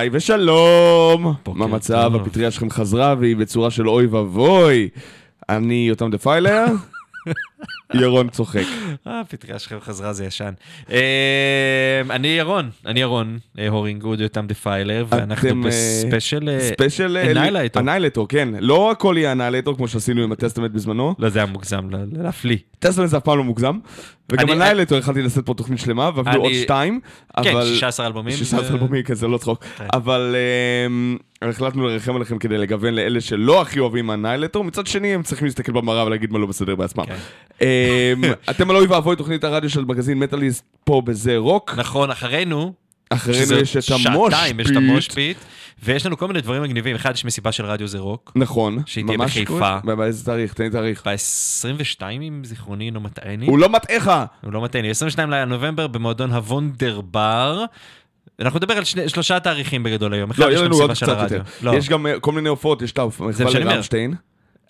ביי ושלום! מה המצב? הפטריה שלכם חזרה והיא בצורה של אוי ואבוי. אני יותם דפיילר, ירון צוחק. אה, הפטריה שלכם חזרה, זה ישן. אה, אני ירון, אני ירון, אה, הורינג גוד יותם דפיילר, ואנחנו אתם, אה, ב special special Annihilator. Annihilator, כן. לא הכל יהיה Annihilator כמו שעשינו עם ה Testament בזמנו. לא, זה היה מוגזם, ל- להפליא. Testament זה אף פעם לא מוגזם. וגם אני- Annihilator יכלתי לעשות פה תוכנית שלמה, אני- עוד שתיים. כן, אבל- 16 אלבומים. 16 זה- אלבומים, כן, זה לא צחוק. כן. אבל אמ, החלטנו לרחם עליכם כדי לגוון לאלה שלא הכי אוהבים אניילטור, מצד שני הם צריכים להסתכל במראה ולהגיד מה לא בסדר בעצמם. כן. אמ, אתם על אוי ואבוי תוכנית הרדיו של מגזין מטאליסט פה בזה רוק. נכון, אחרינו, אחרינו יש את שעתיים, יש את המושפיט. המושפיט, ויש לנו כל מיני דברים מגניבים. אחד, יש מסיבה של רדיו זה רוק, נכון. שהיא תהיה בחיפה. באיזה תאריך? תן לי תאריך. ב-22, אם זיכרוני אינו מטעני. הוא לא מטעיך! הוא לא מטעני, 22 לנובמבר במועדון הוונדר בר. אנחנו נדבר על שני, שלושה תאריכים בגדול היום. אחד, לא, יש לנו עוד קצת הרדיו. יותר. לא. יש גם אה, כל מיני הופעות, יש את המחווה. לרמשטיין.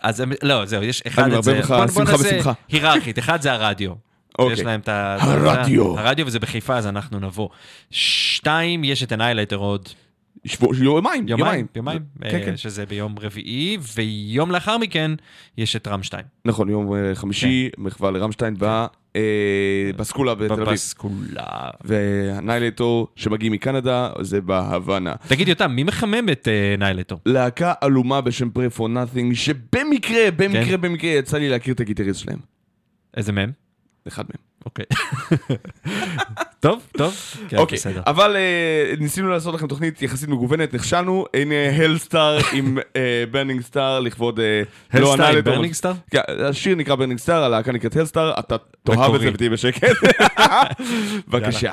אז הם- לא, זהו, יש אחד אני את זה. מערבב לך שמחה בשמחה. היררכית, אחד זה הרדיו. אוקיי. יש להם את ה... הרדיו. הרדיו וזה בחיפה, אז אנחנו נבוא. שתיים, יש את הניילייטר עוד שבוע- יומיים, יומיים, יומיים, כן, אה, כן. שזה ביום רביעי, ויום לאחר מכן יש את רמשטיין. נכון, יום אה, חמישי, מחווה לרמשטיין ב- אה, בסקולה בתל אביב. בבסקולה. ו Annihilator שמגיעים מקנדה זה בהוואנה. תגיד יותם, מי מחמם את Annihilator? להקה עלומה בשם Pray for Nothing, שבמקרה, במקרה, כן. במקרה יצא לי להכיר את הגיטריסט שלהם. איזה מהם? אחד מהם. אוקיי. טוב, טוב. כן, אוקיי, בסדר. אבל אה, ניסינו לעשות לכם תוכנית יחסית מגוונת, נכשלנו, הנה Helstar עם Burning Star לכבוד... אה, Helstar עם Annihilator. Burning Star? כן, השיר נקרא Burning Star, הלהקה נקראת Helstar, אתה תאהב את. זה ותהיה בשקט. בבקשה.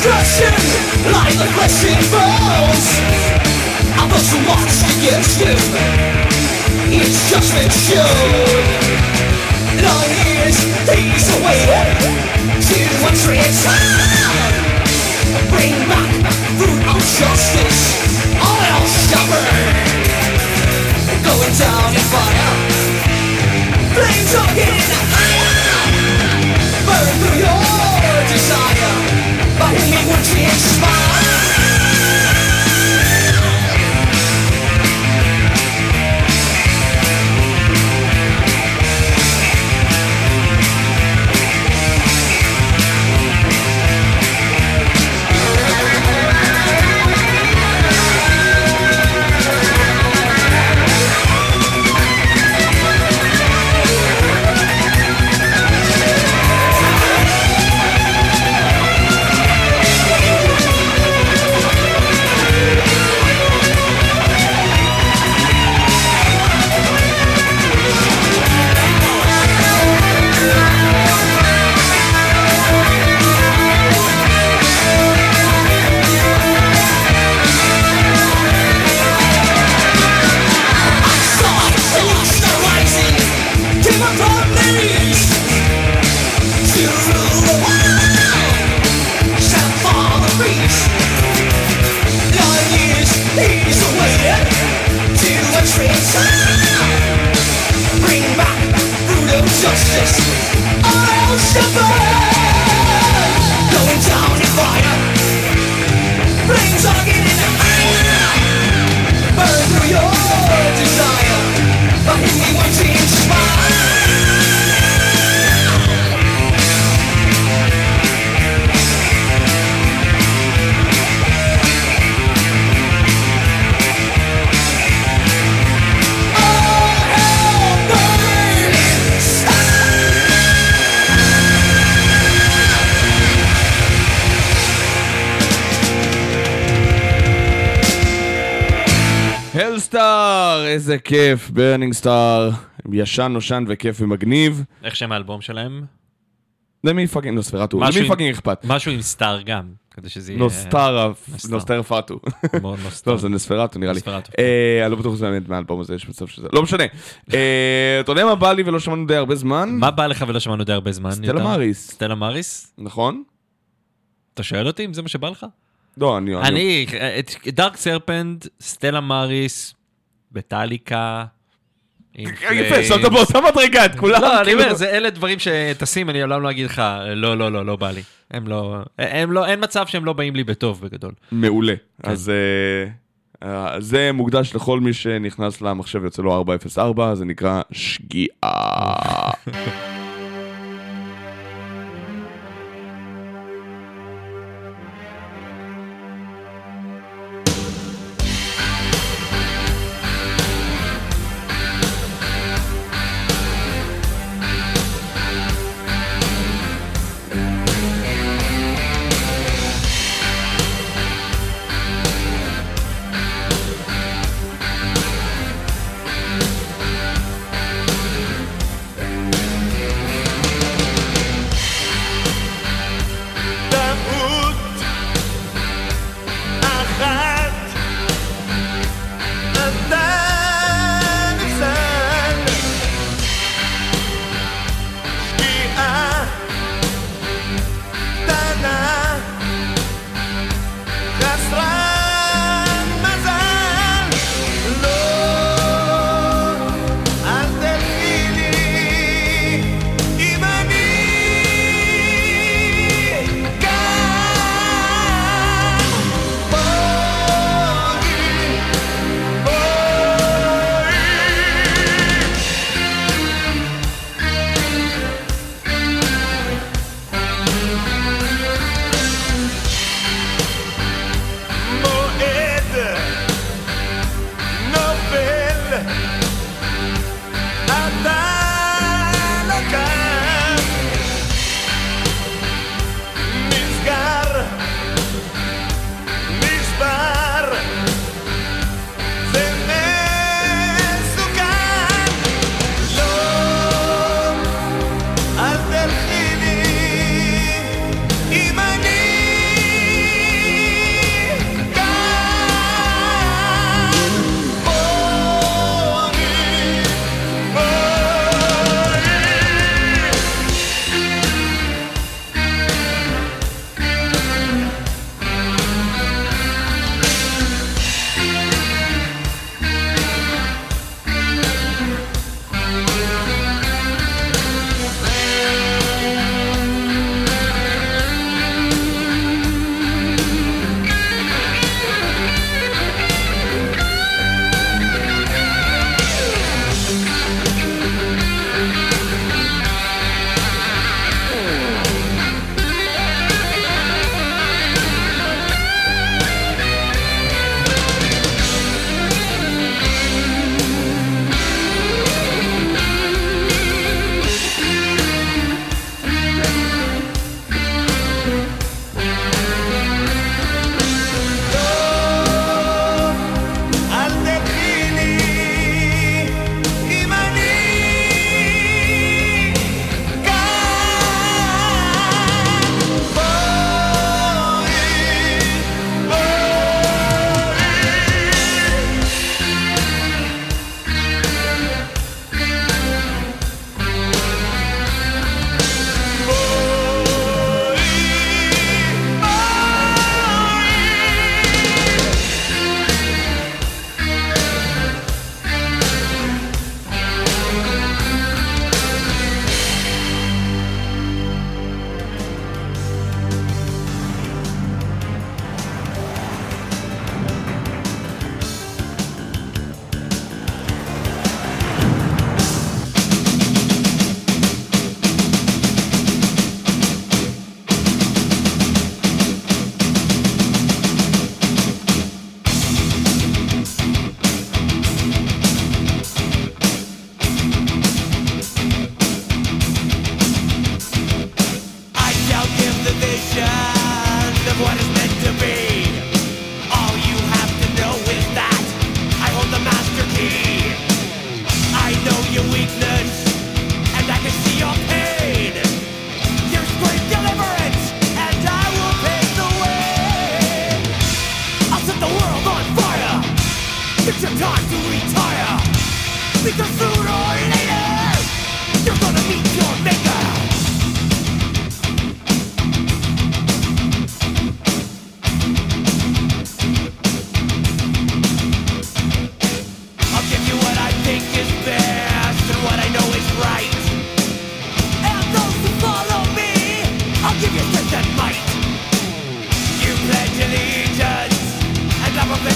destruction Like the question falls. I must watch against him It's judgment shown all years days awaited to a trick ah! Bring back fruit of justice, oil stubborn, going down in fire. Flames are getting higher, burn through your desire, by any means איזה כיף, Burning Star, ישן, נושן וכיף ומגניב. איך שם האלבום שלהם? למי fucking Nosferatu? למי fucking אכפת? משהו עם star גם, כדי שזה יהיה... נוסטרה, נוסטר. נוסטר פאטו. לא, זה Nosferatu נראה לי. אה, אני לא בטוח שזה באמת מהאלבום הזה, יש מצב שזה... לא משנה. אה, אתה יודע מה בא לי ולא שמענו די הרבה זמן? מה בא לך ולא שמענו די הרבה זמן? Stella? Maris. Stella Maris? נכון? אתה שואל אותי אם זה מה שבא לך? לא, אני... אני, דארק סרפנד, סטלה מאריס, בטליקה. עם יפה. שמת באותה מדרגה את כולם. לא, אני כאילו. אומר, זה אלה דברים שטסים, אני לעולם לא אגיד לך, לא, לא, לא, לא בא לי. הם לא, הם לא, אין מצב שהם לא באים לי בטוב בגדול. מעולה. כן. אז אה, אה, זה מוקדש לכל מי שנכנס למחשב יוצא לו 404, זה נקרא שגיאה.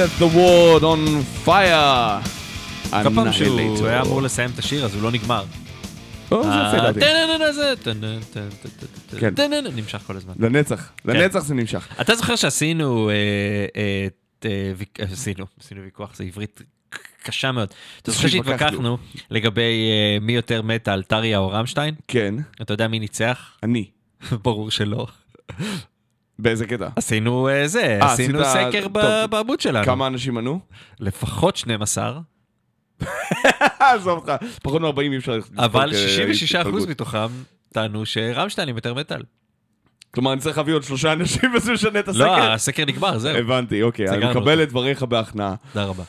set the world on fire. כל פעם שהוא. היה אמור לסיים את השיר אז הוא לא נגמר. אה, כן. נמשך כל הזמן. לנצח, לנצח זה נמשך. אתה זוכר שעשינו, אה, אה, עשינו, עשינו ויכוח, זה עברית קשה מאוד. אתה זוכר שהתווכחנו. לגבי מי יותר מטאל, טריה או רמשטיין? כן, אתה יודע מי ניצח? אני. ברור שלא. באיזה קטע? עשינו אה, זה, אה, עשינו סקר בעמוד שלנו. כמה אנשים ענו? לפחות 12, עזוב אותך, פחות מ-40 אי אפשר... לספור אבל כ- 66% התפלגות. מתוכם טענו שרמשטיין הם יותר מטאל. כלומר, אני צריך להביא עוד שלושה אנשים וזה משנה את לא, הסקר? הסקר נגמר, זהו. הבנתי, אוקיי, אני מקבל. את דבריך בהכנעה. תודה רבה.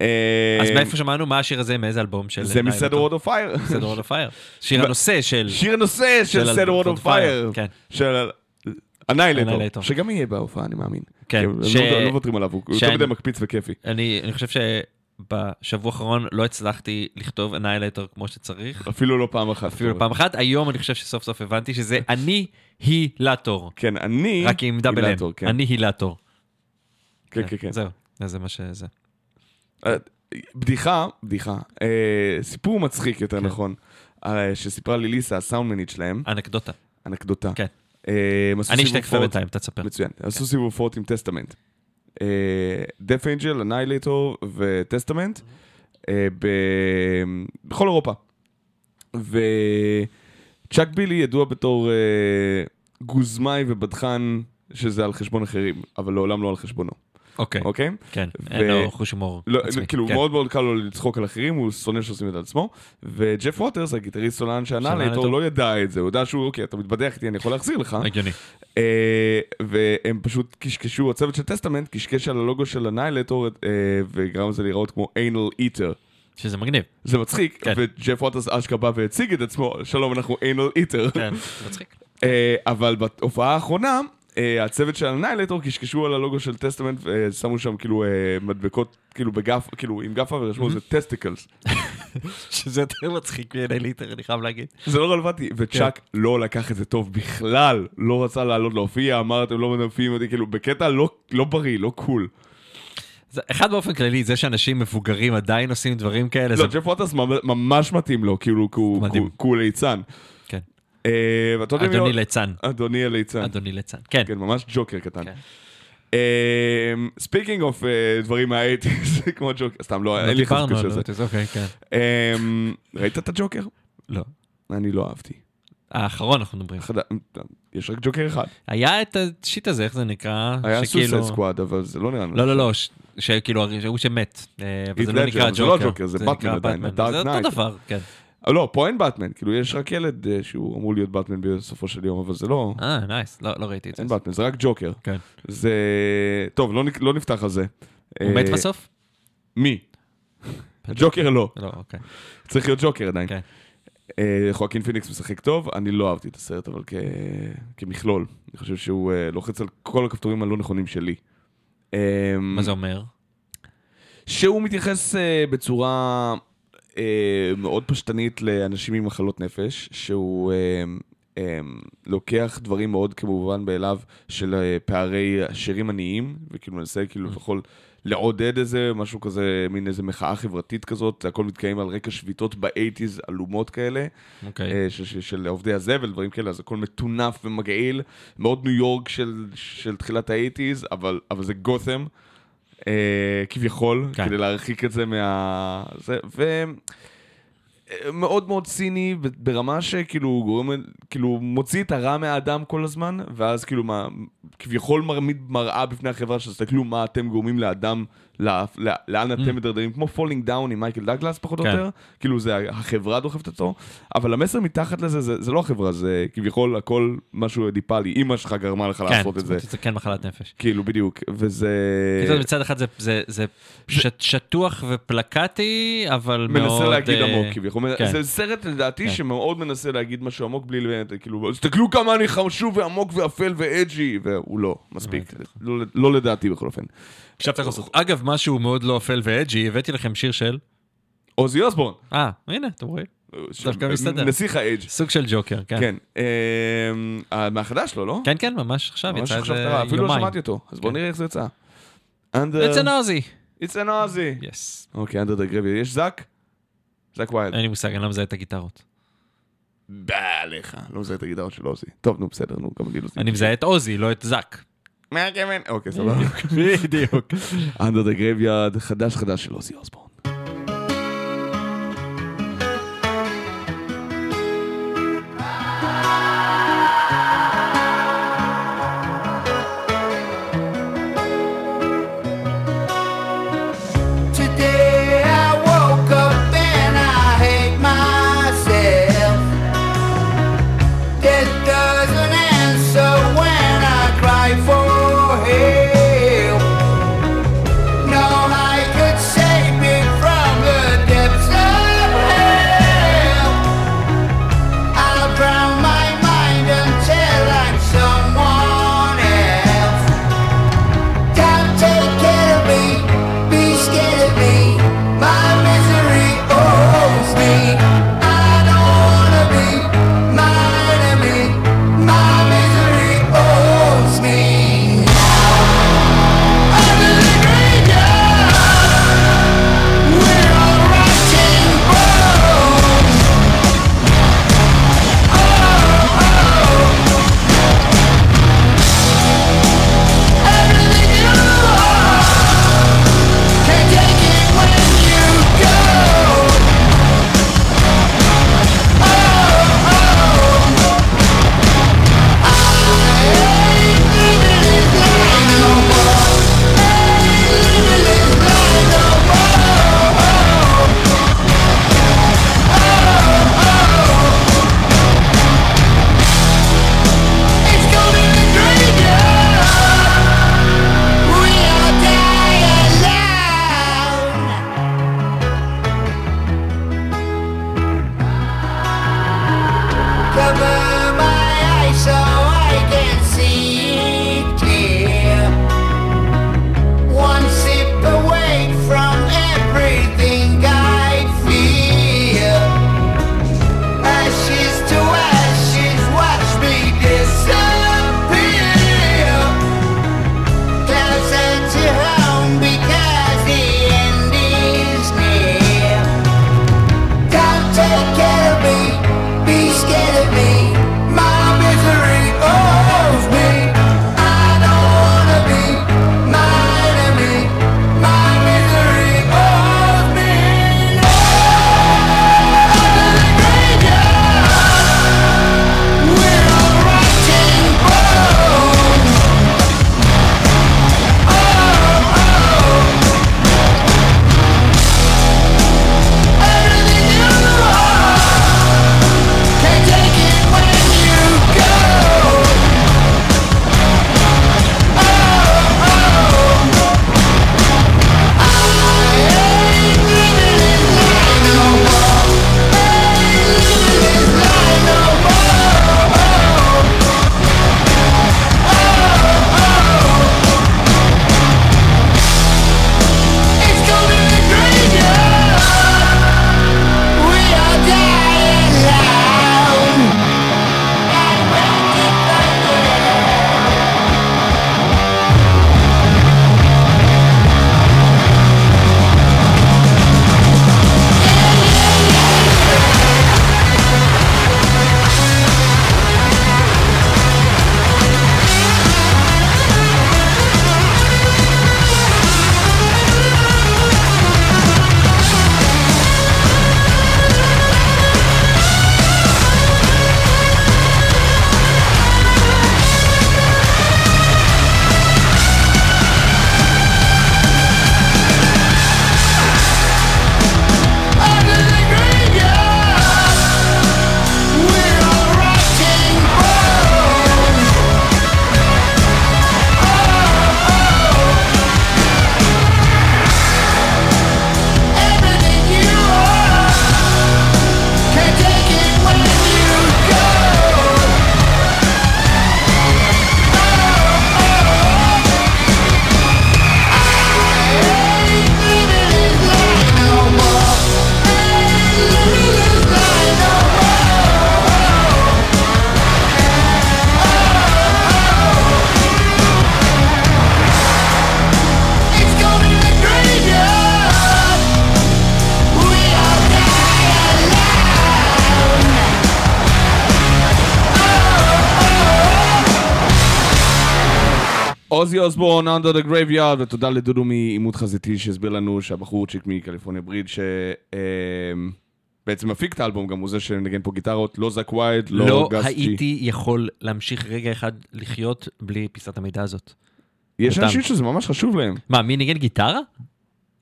אה, אז מאיפה שמענו? מה השיר הזה? מאיזה אלבום של... זה מסדר וורד אוף פייר. מסדר וורד פייר. שיר הנושא של... שיר הנושא של סדר וורד אוף פייר. כן. Annihilator. שגם יהיה בהופעה, אני מאמין. כן, כי הם ש- לא לא מוותרים עליו, הוא שאני- יותר מדי מקפיץ וכיפי. אני אני חושב שבשבוע האחרון לא הצלחתי לכתוב אניילטור כמו שצריך. אפילו לא פעם אחת. אפילו פעם אחת. היום אני חושב שסוף סוף הבנתי שזה אני הילטור. כן, אני... רק עם דאבל אם. כן. אני הילטור. כן, כן, כן. זהו, זה מה שזה. אה, בדיחה, בדיחה, אה, סיפור מצחיק יותר כן. נכון, אה, שסיפרה לי ליסה, הסאונדמנית שלהם, אנקדוטה. אנקדוטה. כן. אה, אני אשתה קפה בינתיים, אתה תספר. מצוין. עשו סיבוב הופעות עם Testament. Death Angel, Annihilator ו Testament אה, ב- בכל אירופה. וצ'אק בילי ידוע בתור אה, גוזמאי ובדחן שזה על חשבון אחרים, אבל לעולם לא על חשבונו. אוקיי. אוקיי? כן, ו- אין לו חוש הומור לא, עצמי. כאילו כן. מאוד מאוד קל לו לצחוק על אחרים, הוא שונא שעושים את עצמו. וג'ף ווטרס, הגיטריסט סולן של Annihilator. לא ידע את זה, הוא ידע שהוא, אוקיי, אתה מתבדח איתי, אני יכול להחזיר לך. הגיוני. אה, והם פשוט קשקשו, הצוות של Testament קשקש על הלוגו של Annihilator אה, וגרם לזה להיראות כמו anal eater. שזה מגניב. זה מצחיק, כן. וג'ף ווטרס אשכרה בא והציג את עצמו, שלום אנחנו anal eater. כן, זה מצחיק. אה, אבל בהופעה האחרונה, הצוות של Annihilator קשקשו על הלוגו של Testament ושמו שם כאילו אה, מדבקות, כאילו בגף, כאילו עם גפה ורשמו זה Testicles. שזה יותר מצחיק מ Annihilator, אני חייב להגיד. זה לא רלוונטי, וצ'אק לא לקח את זה טוב בכלל, לא רצה לעלות להופיע, אמר אתם לא מנפים אותי, כאילו בקטע לא- לא בריא, לא cool. אחד באופן כללי, זה שאנשים מבוגרים עדיין עושים דברים כאלה. לא, ג'ף ווטרס ממ- ממש מתאים לו, כאילו, כי הוא ליצן. אדוני עוד- ליצן. אדוני הליצן. אדוני ליצן. כן. כן, ממש ג'וקר קטן. כן. Speaking of דברים מה eighties, כמו ג'וקר, סתם לא, לא אין לי חזקה של על זה. כן. ראית את הג'וקר? לא. אני לא אהבתי. האחרון אנחנו מדברים. יש רק ג'וקר אחד. היה את ה shit הזה, איך זה נקרא? היה Suicide Squad, אבל זה לא נראה לי. לא, לא, לא, ש- שכאילו, הוא שמת. אה, זה לא נקרא זה לא ג'וקר. ג'וקר, זה באטמן עדיין, זה. אותו דבר, כן. אה, לא, פה אין באטמן, כאילו יש רק ילד אה, שהוא אמור להיות באטמן בסופו של יום, אבל זה לא, אה, nice. לא לא ראיתי את זה. אין באטמן, זה רק ג'וקר. כן. זה... טוב, לא לא נפתח על זה. הוא אה, מת בסוף? מי? הג'וקר לא, לא, אוקיי. צריך להיות ג'וקר עדיין. כן. אה, חואקין פיניקס משחק טוב, אני לא אהבתי את הסרט, אבל כ... כמכלול. אני חושב שהוא אה, לוחץ על כל הכפתורים הלא נכונים שלי. אה, מה זה אומר? שהוא מתייחס אה, בצורה אה, מאוד פשטנית לאנשים עם מחלות נפש, שהוא אה, אה, לוקח דברים מאוד כמובן מאליו של אה, פערי עשירים עניים, וכאילו מנסה כאילו יכול לעודד איזה משהו כזה, מין איזה מחאה חברתית כזאת, הכל מתקיים על רקע שביתות באייטיז עלומות כאלה. אוקיי. אה, של, של, של עובדי הזבל, דברים כאלה, אז הכל מטונף ומגעיל, מאוד ניו יורק של, של תחילת האייטיז, אבל, אבל זה גות'ם, אה, כביכול, כן. כדי להרחיק את זה מה... זה, ו... אה, מאוד מאוד ציני ברמה שכאילו גורם, כאילו מוציא את הרע מהאדם כל הזמן ואז כאילו מה, כביכול מעמיד מראה בפני החברה שתסתכלו מה אתם גורמים לאדם, לא, לא, לאן אתם מדרדרים, כמו Falling Down עם מייקל דגלס פחות או כן. יותר, כאילו זה החברה דוחפת אותו, אבל המסר מתחת לזה זה, לא החברה, זה כביכול הכל משהו אדיפלי, אימא שלך גרמה לך כן, לעשות את זה, אומרת, זה כן מחלת נפש. כאילו בדיוק, וזה... מצד אחד זה- שטוח ופלקטי, אבל מאוד... מנסה להגיד אה, עמוק כביכול. כן. זה סרט לדעתי כן. שמאוד מנסה להגיד משהו עמוק בלי באמת, כאילו, תסתכלו כמה אני חשוב ועמוק ואפל ואג'י, והוא לא, מספיק. לא- לא לדעתי בכל אופן. עכשיו צריך לעשות. אגב, משהו מאוד לא אפל ואג'י, הבאתי לכם שיר של... עוזי אוסבורן. אה, הנה, אתם רואים? דווקא מסתדר. נסיך האג'. סוג של ג'וקר, כן. כן. אמ, אה, מהחדש שלו, לא? כן, כן, ממש עכשיו, ממש יצא איזה קרה, אפילו לא יומיים. שמעתי אותו, אז כן. נראה איך זה יצא. Under- It's an Ozzy. It's an Ozzy. Yes. אוקיי, Under the Grave. יש זאק? זאק ויילד. אין לי מושג, אני לא מזהה את הגיטרות. בא עליך. לא מזהה את הגיטרות של עוזי. טוב, נו, בסדר, נו, גם אני לא אני מזהה את עוזי, לא את זאק. מה הכוון? אוקיי, סבבה. בדיוק. Under the Graveyard, חדש חדש של עוזי אוסבורן. אוסבורן, Under the Graveyard, ותודה לדודו מעימות חזיתי שהסביר לנו שהבחורצ'יק מקליפורניה בריד, שבעצם מפיק את האלבום, גם הוא זה שמנגן פה גיטרות, לא זק וייד, לא, לא גס ג'י. הייתי יכול להמשיך רגע אחד לחיות בלי פיסת המידע הזאת. יש. אנשים שזה ממש חשוב להם. מה, מי ניגן גיטרה?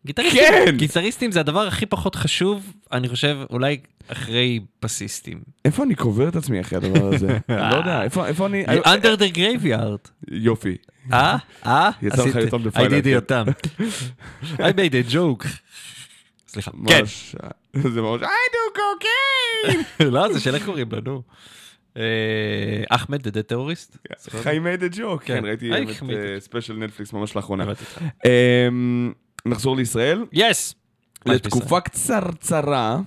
גיטריסטים. כן! גיטריסטים זה הדבר הכי פחות חשוב, אני חושב, אולי אחרי בסיסטים. איפה אני קובר את עצמי אחרי הדבר הזה? אני לא יודע, איפה איפה אני... Under the graveyard. יופי. אה? אה? יצא לך I דפיילר, did כן. יותם. I made a joke. סליחה. כן. זה ממש, I do cocaine! לא, זה של איך קוראים לו, אה, אחמד, the dead terrorist? חיים made a joke, כן. כן, ראיתי את ספיישל נטפליקס ממש לאחרונה. אמ, נחזור לישראל. יס! לתקופה קצרצרה,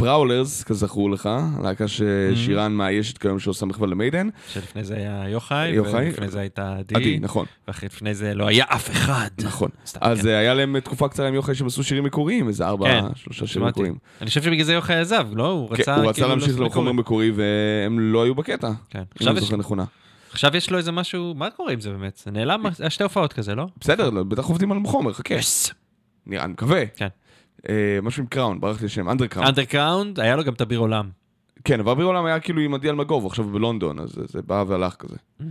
פראולרס, כזכור לך, להקה ששירן מאיישת כיום שעושה מחווה למיידן. שלפני זה היה יוחאי, יוחאי. ולפני זה הייתה עדי, עדי, נכון, ולפני זה לא היה אף אחד. נכון. אז כן. אה, היה להם תקופה קצרה עם יוחאי שהם עשו שירים מקוריים, איזה ארבע, כן, שלושה שירים. מקוריים. אני חושב שבגלל זה יוחאי עזב, לא? הוא כן, רצה הוא רצה כאילו להמשיך לעשות לחומר מקורי. והם לא היו בקטע, כן. אם עכשיו אני יש- זוכר נכונה. עכשיו יש לו איזה משהו, מה קורה עם זה באמת? זה נעלם, היה שתי הופעות כזה, לא? בסדר, לא, בטח עובדים על חומר, חכה. נראה, אני מקווה. כן. אה, משהו עם Crown, ברח לי השם, Undercrown. Undercrowned, היה לו גם את אביר עולם. כן, אבל אביר עולם היה כאילו עם עדי אלמגוב, עכשיו בלונדון, אז זה- בא והלך כזה. Mm,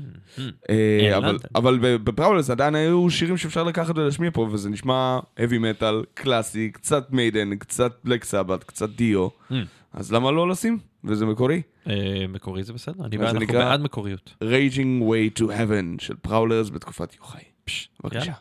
אה, אה, אבל- לונדון. אבל ב- בפראולס עדיין היו שירים שאפשר לקחת ולהשמיע פה, וזה נשמע heavy metal, קלאסי, קצת מיידן, קצת בלק סבת, קצת דיו, Mm. אז למה לא לשים? וזה מקורי. מקורי זה בסדר, אנחנו בעד מקוריות. Raging Way to Heaven של פראולרס בתקופת יוחאי. בבקשה.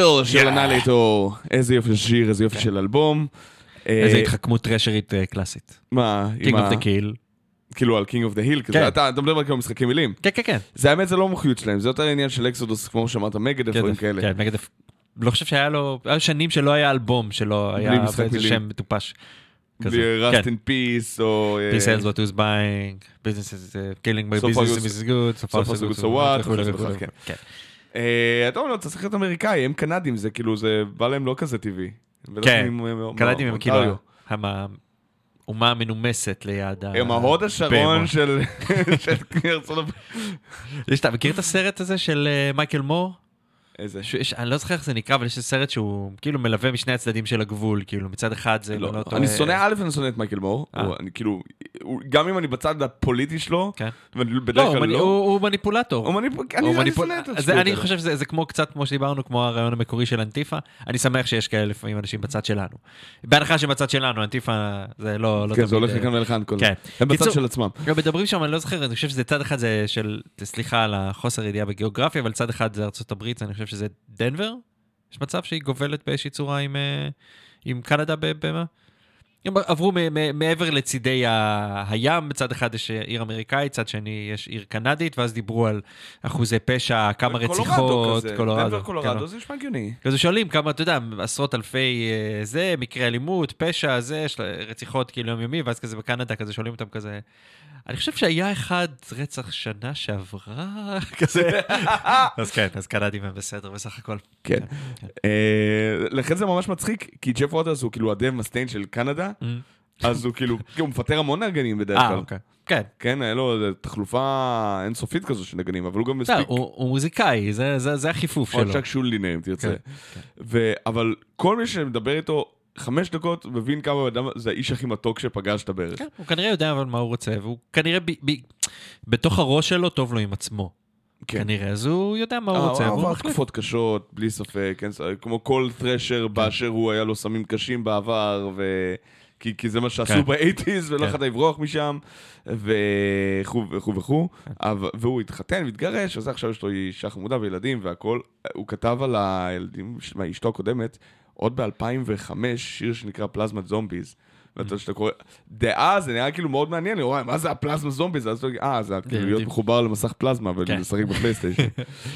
Kill של. אנליטור. איזה יופי של שיר, איזה יופי של אלבום. איזה אה, התחכמות טרשרית אה, קלאסית. מה, King of the Kill. כאילו על King of the Hill, כן. כזה, אתה אתה מדבר על כאילו משחקי מילים. כן, כן, כן. זה האמת, זה לא מומחיות שלהם, זה יותר עניין של אקסודוס, כמו שאמרת, מגד, דברים כאלה. כן, מגד... לא חושב שהיה לו... היה שנים שלא היה אלבום בלי היה מילים. שם מטופש. כזה. בלי כן. Rust in Peace, או... אה, Peace sells what who's buying, business is uh, killing by business is good, so far so good so what, וכו' וכו' אה, אתה אומר, אתה צריך להיות אמריקאי, הם קנדים, זה כאילו, זה בא להם לא כזה טבעי. בטח כן, קנדים הם כאילו האומה המנומסת ליד ה... הם ההוד השרון. של ארצות הברית. אתה מכיר את הסרט הזה של אה, מייקל מור? איזה? שיש- אני לא זוכר איך זה נקרא, אבל יש סרט שהוא כאילו מלווה משני הצדדים של הגבול, כאילו מצד אחד זה... אני לא, טועה- אני שונא, א', אני שונא את מייקל מור, אה. הוא- אני כאילו, הוא- גם אם אני בצד הפוליטי שלו, כן. ואני לא, בדרך הוא כלל לא, הוא הוא מניפולטור. הוא מניפ- אני הוא אני מניפול- שונא את השטויות אני. חושב שזה זה כמו קצת כמו שדיברנו, כמו הרעיון המקורי של אנטיפה. אני שמח שיש כאלה לפעמים אנשים בצד שלנו. בהנחה שבצד שלנו, אנטיפה זה לא לא כן, זה הולך אה, לכאן ולכאן כל כן. זה. הם בצד של עצמם. מדברים שם, אני לא זוכר, אני חושב שזה צד אחד זה של, סליחה על החוסר ידיעה בגיאוגרפיה, אבל צד אחד זה ארצות הברית, אני חושב שזה דנבר. יש מצב שהיא גובלת באיזושהי צורה עם, אה, עם קנדה במה? הם עברו מ- מ- מעבר לצידי הים, בצד אחד יש עיר אמריקאית, צד שני יש עיר קנדית, ואז דיברו על אחוזי פשע, כמה קולורדו רציחות, כזה, קולורדו. דנבר קולורדו, כן. זה נשמע הגיוני. כזה שואלים כמה, אתה יודע, עשרות אלפי אה, זה, מקרי אלימות, פשע, זה, רציחות כאילו יומיומי, ואז כזה בקנדה, כזה שואלים אותם כזה, אני חושב שהיה אחד רצח שנה שעברה, כזה. אז כן, אז קנדים הם בסדר בסך הכל. כן. אה, לכן זה ממש מצחיק, כי ג'ף ווטרס הוא כאילו הדב מסטיין של קנדה, אז הוא כאילו, הוא מפטר המון נגנים בדרך אה, כלל. אוקיי. כן. כן, היה לו תחלופה אינסופית כזו של נגנים, אבל הוא גם מספיק... הוא הוא מוזיקאי, זה- זה זה החיפוף או שלו. צ'אק שולינר, אם תרצה. כן, אבל כל מי שמדבר איתו חמש דקות, מבין כמה אדם זה האיש הכי מתוק שפגשת בערך. כן, הוא כנראה יודע אבל מה הוא רוצה, והוא כנראה, ב- ב- בתוך הראש שלו טוב לו עם עצמו. כן. כנראה, אז הוא יודע מה אה, הוא רוצה. הוא עבר. תקופות קשות, בלי ספק, כן, כמו כל ת'רשר באשר הוא, היה לו סמים קשים בעבר, ו... כי, כי זה מה שעשו כן. באייטיז, ולא כן. יכולת לברוח משם, וכו' וכו' וכו', אבל- והוא התחתן והתגרש, וזה עכשיו יש לו אישה חמודה וילדים והכל. הוא כתב על הילדים אשתו הקודמת, עוד ב-2005, שיר שנקרא פלזמת זומביז. ואתה שאתה קורא, דאז זה נראה כאילו מאוד מעניין, אני רואה, מה זה הפלזמה זומביז? אז אתה אומר, אה, זה כאילו להיות. מחובר למסך פלזמה כן. ולשחק בפלייסטיישן.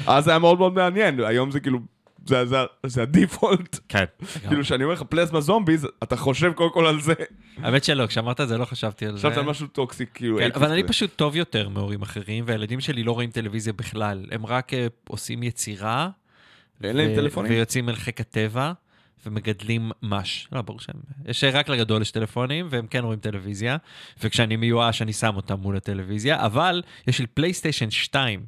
אז זה היה מאוד מאוד מעניין, היום זה כאילו, זה- הדיפולט. כן. כאילו, כשאני אומר לך פלזמה זומביז, אתה חושב קודם כל על זה. האמת שלא, כשאמרת את זה לא חשבתי על זה. חשבת על משהו טוקסי, כאילו... כן, אבל אני. פשוט טוב יותר מהורים אחרים, והילדים שלי לא רואים טלוויזיה בכלל. הם רק אה, עושים יצירה. ואין להם טלפונים? ויוצאים אל חיק הטבע, ומגדלים מש. לא, ברור שהם... יש רק לגדול יש טלפונים, והם כן רואים טלוויזיה, וכשאני מיואש אני שם אותם מול הטלוויזיה, אבל יש לי פלייסטיישן 2.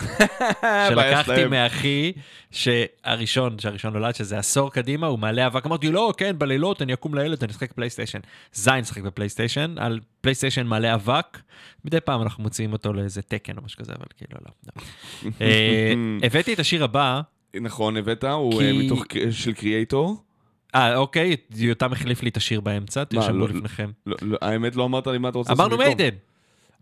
שלקחתי. מאחי, שהראשון, שהראשון נולד, שזה עשור קדימה, הוא מעלה אבק, אמרתי, לא, כן, בלילות אני אקום לילד, אני אשחק פלייסטיישן. זין שחק בפלייסטיישן, על פלייסטיישן מעלה אבק, מדי פעם אנחנו מוציאים אותו לאיזה תקן או משהו כזה, אבל כאילו לא. לא. אה, הבאתי את השיר הבא, נכון, הבאת, הוא כי- אה, מתוך של Kreator. אה, אוקיי, יותם החליף לי את השיר באמצע, תרשמו לא- לפניכם. לא, לא, האמת לא אמרת לי מה אתה רוצה אמרנו לעשות במקום. Maiden.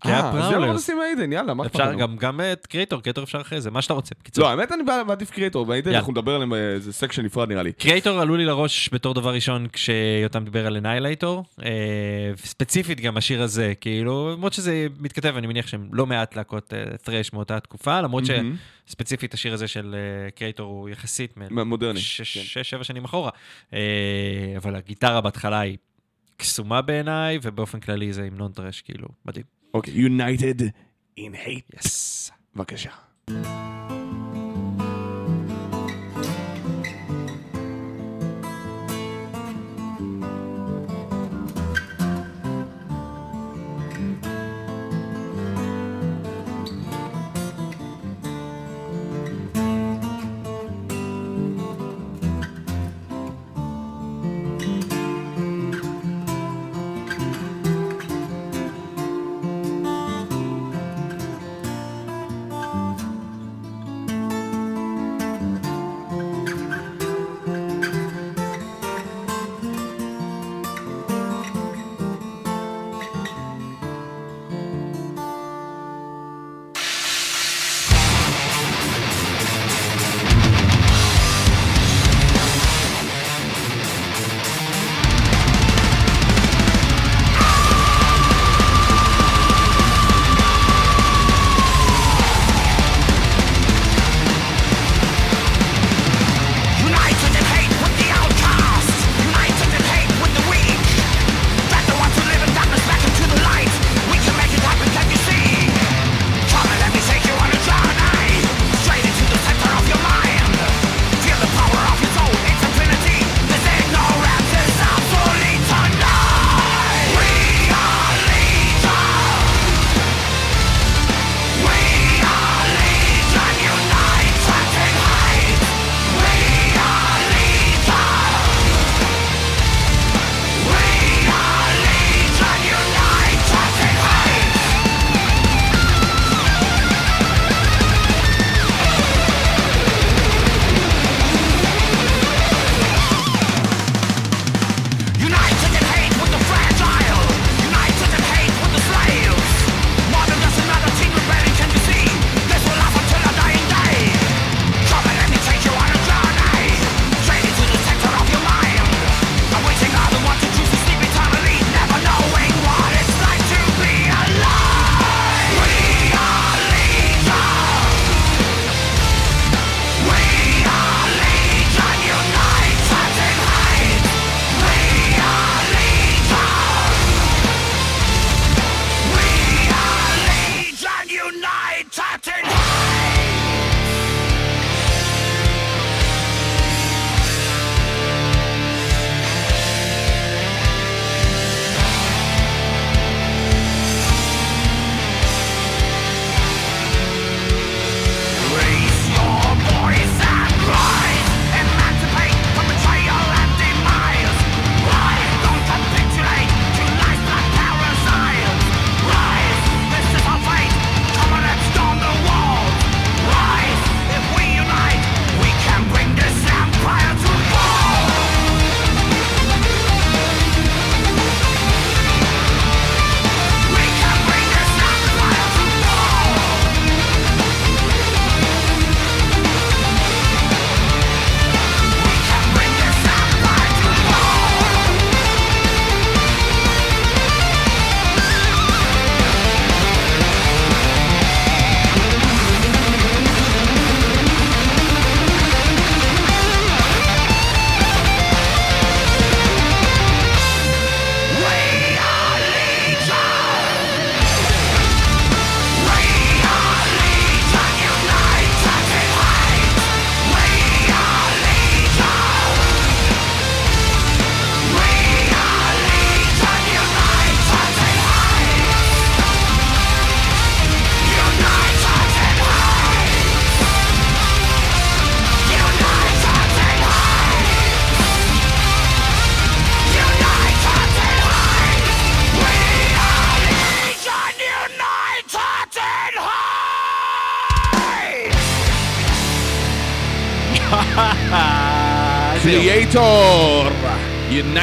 כי היה אה, אז יאללה, בוא. נשים Maiden, יאללה, מה אכפת אפשר לנו? גם, גם את Kreator, Kreator אפשר אחרי זה, מה שאתה רוצה. בקיצור. לא, האמת אני מעדיף Kreator, Maiden, יאללה. אנחנו נדבר עליהם באיזה section נפרד נראה לי. Kreator עלו לי לראש בתור דבר ראשון כשיותם דיבר על Annihilator. ספציפית גם השיר הזה, כאילו, למרות שזה מתכתב, אני מניח שהם לא מעט להקות thrash מאותה תקופה, למרות. שספציפית השיר הזה של אה, Kreator הוא יחסית מ- מודרני, שש, כן. שש, שבע שנים אחורה. אה, אבל הגיטרה בהתחלה היא קסומה בעיניי, ובאופן כללי זה המנון טרש, כאילו, מדהים. אוקיי, United in hate. יס. בבקשה.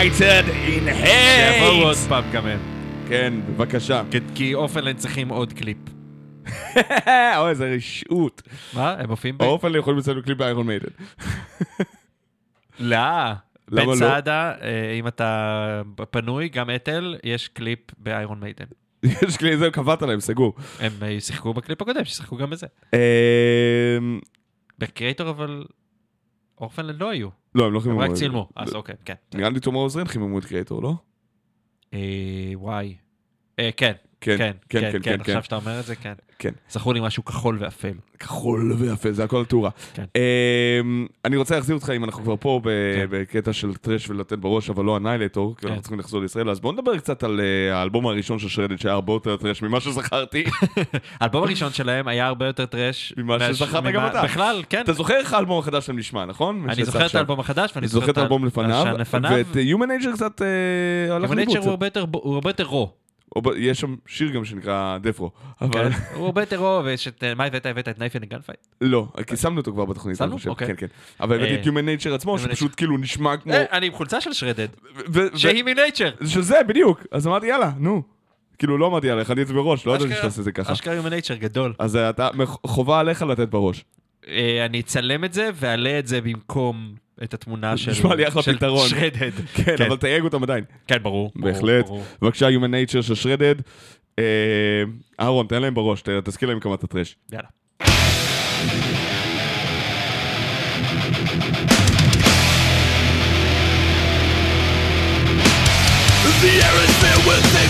United in שיבואו עוד hate! פעם גם הם. כן, בבקשה. כי- אופנלנד צריכים עוד קליפ. אוי, איזה רשעות. מה? הם מופיעים ב... האופן יכולים לצאת קליפ באיירון מיידן. לא. למה בן לא? סעדה, אה, אם אתה פנוי, גם אתל, יש קליפ באיירון מיידן. יש לי, זהו, קבעת להם, סגור. הם אה, שיחקו בקליפ הקודם, שיחקו גם בזה. אמ, בקריאטור אבל... אורפנלנד לא היו, לא, הם לא הם חיממו. רק צילמו. אז אוקיי, כן. נראה לי תומר עוזרין חיממו את קריאטור, לא? אה, וואי. אה, כן, כן, כן, כן, כן, כן, כן, כן, עכשיו שאתה אומר את זה, כן. כן. זכור לי משהו כחול ואפל. כחול ויפה, זה הכל תאורה. כן. אמ, אני רוצה להחזיר אותך, אם אנחנו כבר פה כן. בקטע של טרש ולתת בראש, אבל לא הניילטור, כי כן. אנחנו צריכים לחזור לישראל, אז בואו נדבר קצת על אה, האלבום הראשון של שרדד, שהיה הרבה יותר טרש ממה שזכרתי. האלבום הראשון שלהם היה הרבה יותר טרש. ממה שזכרת גם אתה. בכלל, כן. אתה זוכר איך האלבום החדש שלהם נשמע, נכון? אני זוכר את. האלבום החדש, ואני אני זוכר את האלבום לפניו. ואת Human Nature קצת אה, הלך Human לאיבוד Nature הרבה יותר- הוא הרבה יותר רו. יש שם שיר גם שנקרא דפרו, אבל כן? הוא הרבה יותר רו, ויש את... מה הבאת? הבאת את נייפן גן פייט? לא, כי שמנו אותו כבר בתוכנית, אני שמנו? אוקיי. כן, כן. אבל הבאתי את אה, Human Nature עצמו, Human שפשוט כאילו נשמע כמו... אני עם חולצה של שרדד. שהיא מנייצ'ר. שזה, בדיוק. אז אמרתי, יאללה, נו. כאילו, לא אמרתי יאללה, הכנתי את זה בראש, לא ידעתי שתעשה את זה ככה. אשכרה עם נייצ'ר גדול. אז אה, אתה, חובה עליך לתת בראש. אה, אני אצלם את זה ואעלה את זה במקום את התמונה של נשמע לי אחלה של פתרון. שרדד. כן, אבל תייג אותם עדיין. כן, ברור. בהחלט. בבקשה, Human Nature של שרדד. אה, אהרון, תן להם בראש, תזכיר להם כמה אתה טרש. יאללה. The air is filled with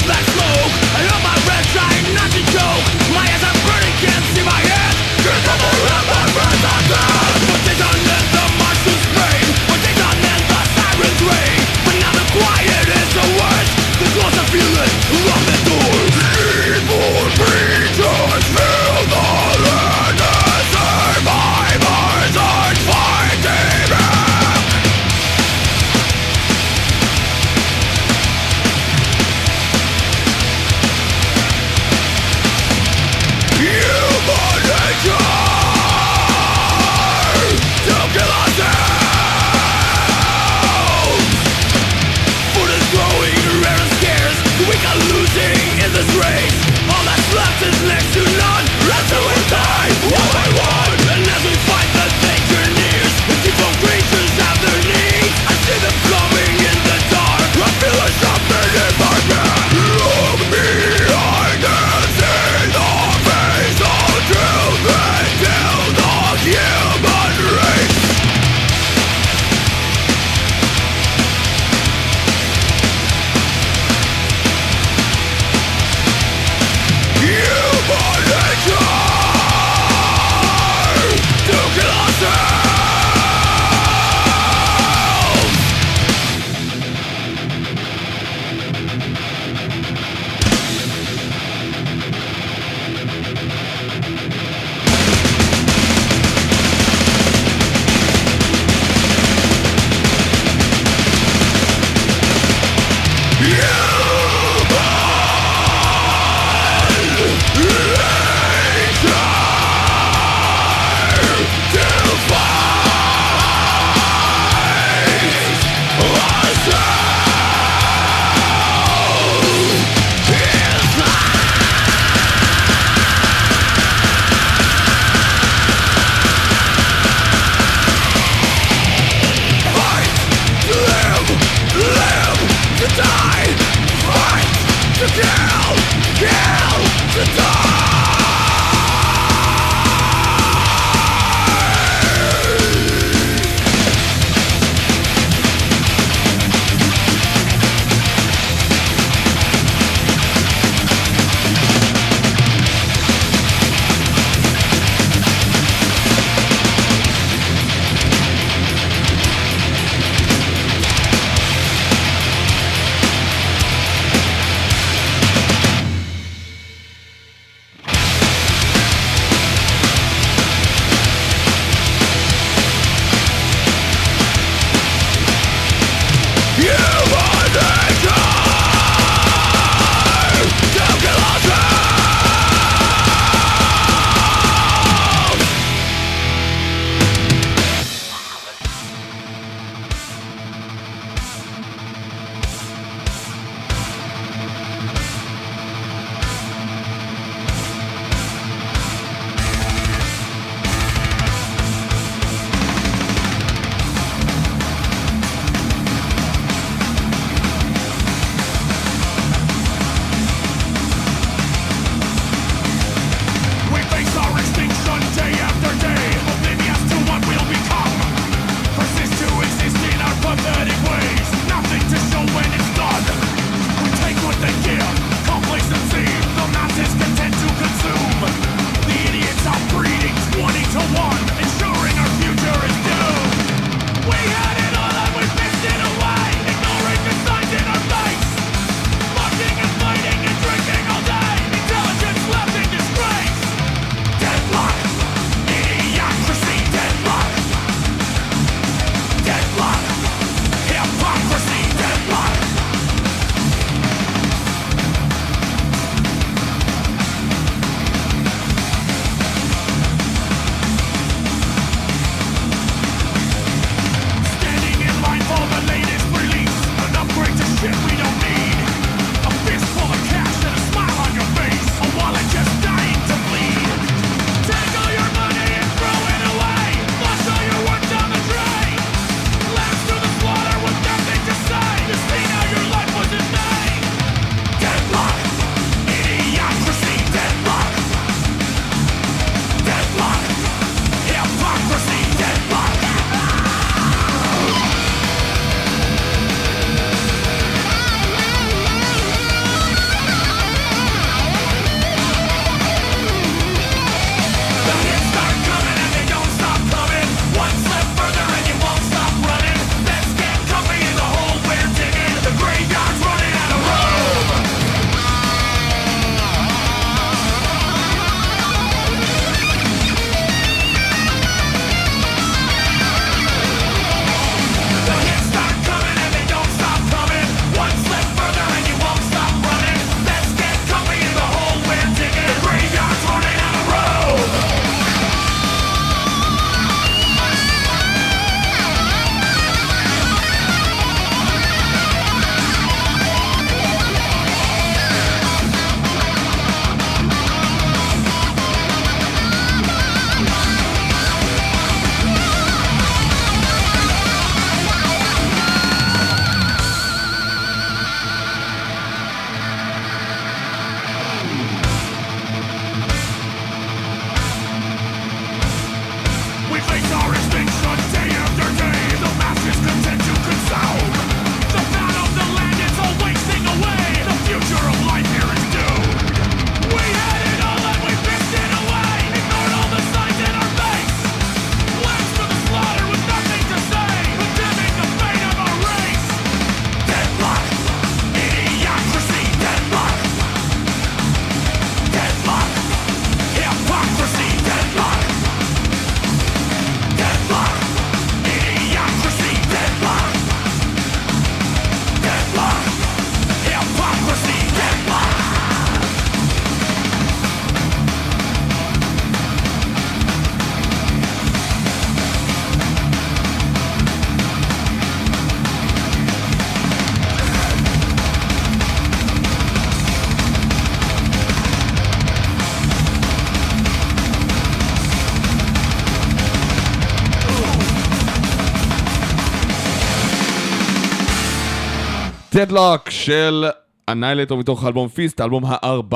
Deadlock של Annihilator מתוך האלבום Feast, האלבום ה-14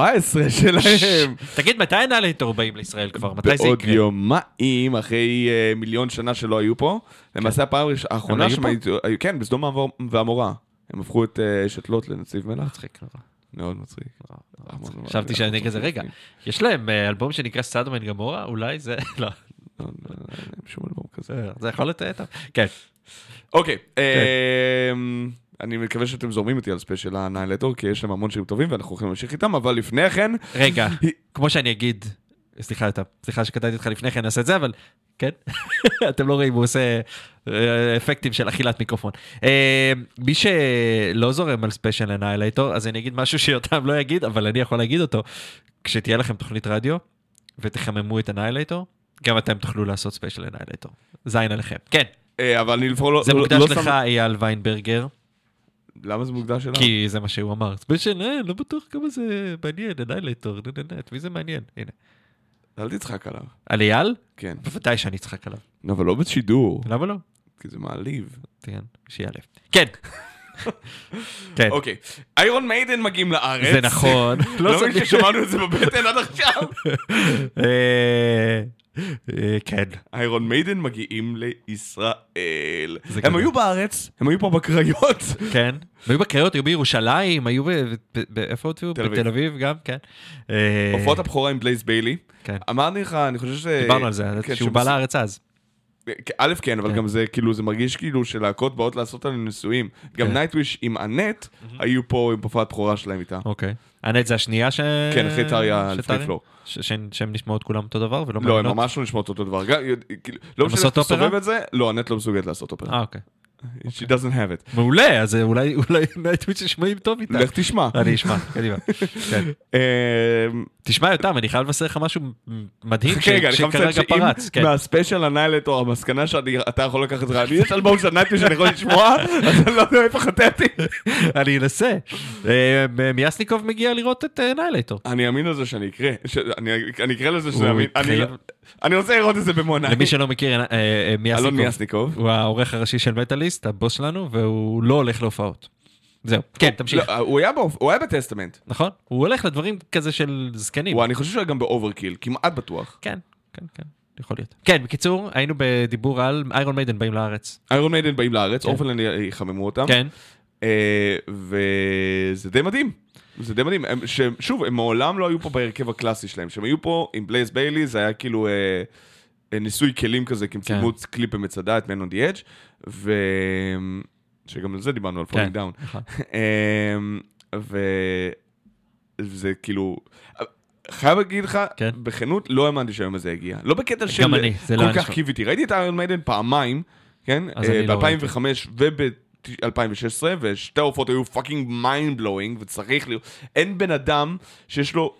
שלהם. תגיד, מתי Annihilator באים לישראל כבר? מתי זה בעוד יקרה? יומיים, אחרי אה, מיליון שנה שלא היו פה. למעשה הפעם הראש- האחרונה שהם? היו, כן, בסדום ועמורה. הם הפכו את אה, אשת לוט לנציב מלח. מצחיק נורא. מאוד מצחיק. חשבתי שאני כזה, רגע. יש להם אה, אלבום שנקרא Sodom and Gomorrah? אולי זה... לא, לא, לא, לא, אין שום אלבום כזה. זה- יכול טוב. כן. אוקיי, אמ, אני מקווה שאתם זורמים איתי על ספיישל ה Annihilator, כי יש להם המון שירים טובים ואנחנו הולכים להמשיך איתם, אבל לפני כן, רגע, כמו שאני אגיד, סליחה, יותם, סליחה שקטעתי אותך לפני כן, נעשה את זה, אבל כן, אתם לא רואים, הוא עושה אה, אפקטים של אכילת מיקרופון. אה, מי שלא זורם על ספיישל Annihilator, אז אני אגיד משהו שיותם לא יגיד, אבל אני יכול להגיד אותו. כשתהיה לכם תוכנית רדיו ותחממו את Annihilator, גם אתם תוכלו לעשות ספיישל Annihilator. זין עליכם. כן, אה, אבל אני לפחות לא... זה לא- מוקדש לא לך, אייל ויינברגר, למה זה מוקדש אליו? כי זה מה שהוא אמר. ספיישל, אה, לא בטוח כמה זה מעניין, נה, נה, את מי זה מעניין? הנה. אל תצחק עליו. על אייל? כן. בוודאי שאני אצחק עליו. לא, אבל לא בשידור, למה לא? כי זה מעליב. כן, שיעלב. כן. כן, אוקיי, Iron Maiden מגיעים לארץ. זה נכון. לא לא מבין ששמרנו את זה בבטן עד עכשיו. אה, אה, כן. איירון מיידן מגיעים לישראל. הם. היו בארץ, הם היו פה בקריות. כן. היו בקריות, היו בירושלים, היו ב... איפה? תל אביב. בתל אביב גם, כן. אה, הופעות הבכורה עם בלייז ביילי. כן. אמרתי לך, אני חושב ש... דיברנו על זה, כן, שהוא בא לארץ אז. א', כן, אבל כן. גם זה כאילו, זה מרגיש כאילו שלהקות באות לעשות עלינו ניסויים. גם כן. נייטוויש עם אנט, היו פה עם הופעת בכורה שלהם איתה. אוקיי. אנט זה השנייה ש... כן, אחרי טריה לפני? פלור. שהן נשמעות כולם אותו דבר ולא לא, הן מעניינות? ממש לא נשמעות אותו דבר. כאילו, לא משנה איך אתה? סובב את זה, לא, אנט לא מסוגלת לעשות אופרה. אה, אוקיי. She doesn't have it. מעולה, אז אולי Nightwish נשמעים טוב איתה. לך תשמע. אני אשמע, קדימה. כן. אמ, תשמע יותם, אני חייב לבשר לך משהו מדהים שכרגע פרץ. כן. מהספיישל Annihilator המסקנה שאתה יכול לקחת את זה, אני יש אלבום של Nightwish שאני יכול לשמוע, אז אני לא יודע איפה חטאתי. אני אנסה. אה, מיאסניקוב מגיע לראות את אה, Annihilator. אני אאמין לזה שאני אקרא, אני אקרא לזה שזה הוא אמין. אני התחייב. לא- אני רוצה לראות את זה במו. למי שלא מכיר, אה, אה, אלון מיאסניקוב מיאסניקוב. הוא העורך הראשי של מטאליסט, הבוס שלנו, והוא לא הולך להופעות. זהו, כן, תמשיך. לא, הוא היה בהופ- הוא היה ב Testament. נכון? הוא הולך לדברים כזה של זקנים. אני חושב שהוא היה גם ב Overkill, כמעט בטוח. כן, כן, כן, יכול להיות. כן, בקיצור, היינו בדיבור על Iron Maiden באים לארץ. Iron Maiden באים לארץ, כן. Orphaned Land יחממו אותם. כן, אה, וזה די מדהים. זה די מדהים. הם- שהם- שוב, הם מעולם לא היו פה בהרכב הקלאסי שלהם. כשהם היו פה עם בלייז ביילי, זה היה כאילו אה, אה, ניסוי כלים כזה, כי הם כן. צילמו קליפ במצדה, את Man on the Edge, ו... שגם על זה דיברנו, על כן. Falling Down. נכון. וזה כאילו... חייב להגיד לך, כן. בכנות, לא האמנתי שהיום הזה יגיע. לא בקטע של גם אני, זה לא כל היה כך. קיוויתי. ראיתי את Iron Maiden פעמיים, כן? אני לא ב-2005 וב-2016, ושתי ההופעות היו fucking mind blowing, וצריך להיות... אין בן אדם שיש לו...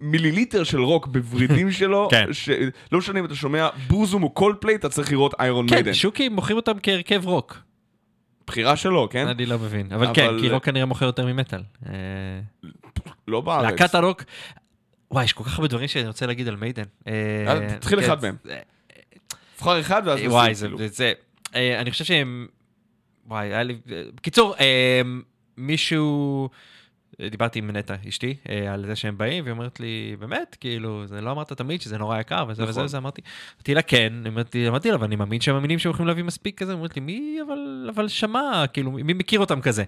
אה, אה, מיליליטר של רוק בוורידים שלו, כן. שלא משנה אם אתה שומע Burzum או כל פליי, אתה צריך לראות Iron Maiden. כן, שוקי מוכרים אותם כהרכב רוק. בחירה שלו, כן? אני לא מבין. אבל אבל- כן, כי רוק כנראה מוכר יותר ממטאל. אה, לא בארץ. להקת הרוק... וואי, יש כל כך הרבה דברים שאני רוצה להגיד על Maiden. אה, יאללה, תתחיל כן, אחד מהם. אה, תבחר אחד ואז נשים, וואי, זה, כאילו. זה, זה, אה, אני חושב שהם, וואי, היה לי, אה, בקיצור, אה, מישהו, אה, דיברתי עם נטע, אשתי, אה, על זה שהם באים, והיא אומרת לי, באמת, כאילו, זה לא אמרת תמיד שזה נורא יקר, וזה וזה נכון. וזה, אמרתי, אמרתי לה, כן, אמרתי, אמרתי לה, ואני מאמין שהם מאמינים שהם יכולים להביא מספיק כזה, אמרת לי, מי, אבל, אבל שמע, כאילו, מי מכיר אותם כזה?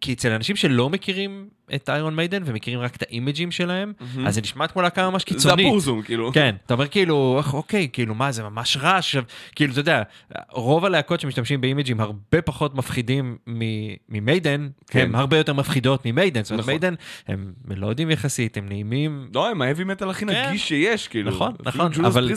כי אצל אנשים שלא מכירים את Iron Maiden ומכירים רק את האימג'ים שלהם, אז זה נשמע כמו להקה ממש זה קיצונית. ה Burzum, כאילו. כן, אתה אומר כאילו, "אך, אוקיי, כאילו מה זה ממש רע עכשיו, כאילו אתה יודע, רוב הלהקות שמשתמשים באימג'ים הרבה פחות מפחידים מ- מ Maiden, כן. הם הרבה יותר מפחידות מ Maiden, זאת אומרת נכון. Maiden הם מלודיים יחסית, הם נעימים, לא, הם ה heavy metal הכי כן. נגיש שיש, כאילו. נכון, נכון, אבל-.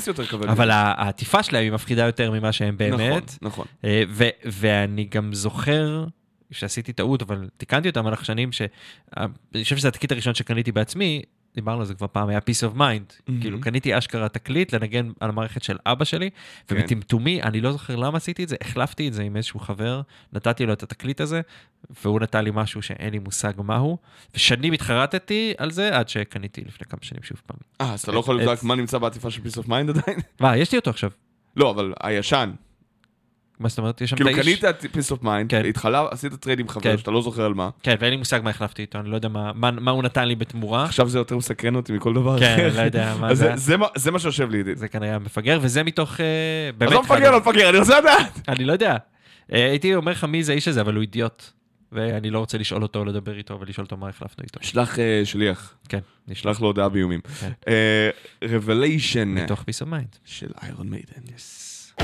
אבל העטיפה שלהם היא מפחידה יותר ממה שהם באמת, נכון, נכון. ו- ואני גם זוכר שעשיתי טעות, אבל תיקנתי אותם במהלך שנים, שאני חושב שזה התקליט הראשון שקניתי בעצמי, דיברנו על זה כבר פעם, היה Piece of Mind. כאילו, קניתי אשכרה תקליט לנגן על המערכת של אבא שלי, כן. ובטמטומי, אני לא זוכר למה עשיתי את זה, החלפתי את זה עם איזשהו חבר, נתתי לו את התקליט הזה, והוא נתן לי משהו שאין לי מושג מהו, ושנים התחרטתי על זה עד שקניתי לפני כמה שנים שוב פעם. אה, אז אתה לא יכול לבדוק מה נמצא בעטיפה של Piece of Mind עדיין? מה, יש לי אותו עכשיו. לא, אבל הישן. מה זאת אומרת? יש שם כאילו את האיש... קנית את Piece of Mind, כן. התחלה, עשית trade עם חבר כן. שאתה לא זוכר על מה, כן, ואין לי מושג מה החלפתי איתו, אני לא יודע מה, מה, מה הוא נתן לי בתמורה. עכשיו זה יותר מסקרן אותי מכל דבר כן, אחר. לא יודע מה זה. זה- זה מה- זה מה שיושב לי איתי. זה כנראה מפגר, וזה מתוך... אז באמת... לא אחד- מפגר, לא מפגר, אני רוצה לדעת. אני לא יודע. אה, הייתי אומר לך מי זה האיש הזה, אבל הוא אידיוט. ואני לא רוצה לשאול אותו, לדבר איתו ולשאול אותו מה החלפנו איתו. שלח אה, שליח, כן, נשלח שלח לו הודעה באיומים. כן. רבליישן מתוך פיס אוף מיינד. של איירון מיידן. Oh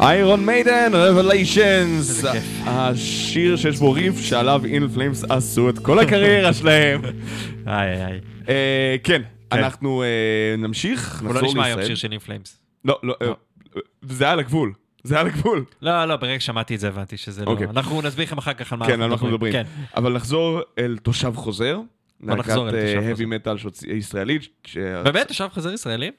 איירון מיידן, רבליישנס. השיר שיש בו ריף שעליו אין פליימס עשו את כל הקריירה שלהם. איי איי. אה, כן, כן. אנחנו אה, נמשיך, הוא לא נחזור נשמע היום לישראל. שיר של אינפלאמס. לא, לא, אה, זה היה על הגבול. זה היה על הגבול. לא, לא, ברגע ששמעתי את זה הבנתי שזה לא... אוקיי. אנחנו נסביר לכם אחר כך על מה כן, אנחנו מדברים. כן. אבל נחזור אל תושב חוזר. בוא נחזור אל תושב חוזר. heavy מטאל ישראלית. באמת? תושב חוזר ישראלי?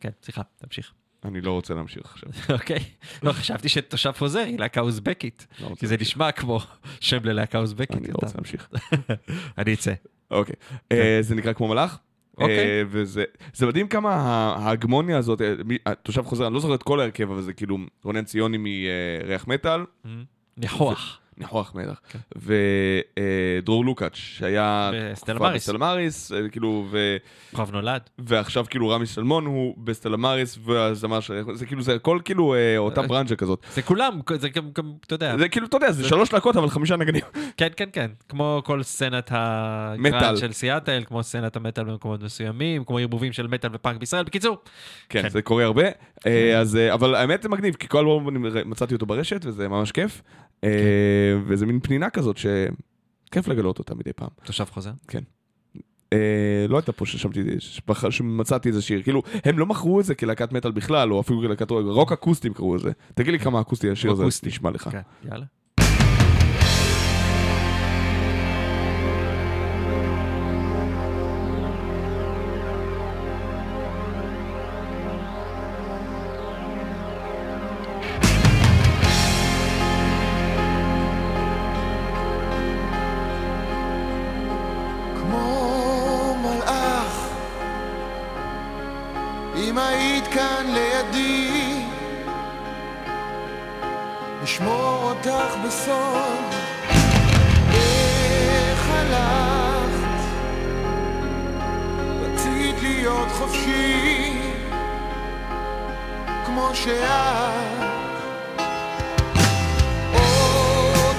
כן, סליחה, תמשיך. אני לא רוצה להמשיך עכשיו. אוקיי. לא, חשבתי שתושב חוזר היא להקה אוזבקית. לא כי זה. נשמע כמו שם ללהקה אוזבקית. אני לא רוצה להמשיך. אני אצא. אוקיי. אה, זה נקרא כמו מלאך. אוקיי. אה, וזה זה מדהים כמה ההגמוניה הזאת, אה, תושב חוזר, אני לא זוכר את כל ההרכב, אבל זה כאילו רונן ציוני מריח מטאל, ניחוח. ניחוח מלח, כן. ודרור לוקאץ', שהיה... בסטלה מאריס, אה, כאילו, ו- כוכב נולד. ועכשיו כאילו רמי שלמון הוא בסטלה מאריס, והזמר של... זה כאילו, זה הכל כאילו אה, אותה אה, ברנז'ה כזאת. זה כולם, זה גם, גם, אתה יודע. זה כאילו, אתה יודע, זה שלוש להקות, אבל חמישה נגנים. כן, כן, כן. כמו כל סצנת. הגראנד של סיאטל, כמו סצנת המטאל במקומות מסוימים, כמו ערבובים של מטאל ופאנק בישראל. בקיצור, כן, כן. זה קורה הרבה. אה, אז, אה, אבל האמת זה מגניב, כי כל אלבום מצאתי אותו ברשת, וזה ממש כיף. אה, וזה מין פנינה כזאת שכיף לגלות אותה מדי פעם. תושב חוזר. אה, לא הייתה פה ששמתי, שמצאתי איזה שיר. כאילו, הם לא מכרו את זה כלהקת מטאל בכלל, או אפילו כלהקת רוק, אקוסטים קראו לזה. תגיד לי כמה אקוסטי השיר הזה. נשמע לך. כן, יאללה. לשמור אותך בסוד. איך הלכת? רצית להיות חופשי כמו שאת. עוד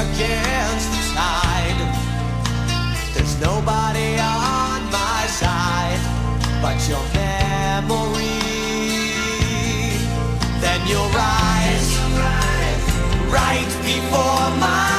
against the tide. There's nobody on my side but your memory. Then you'll rise right before my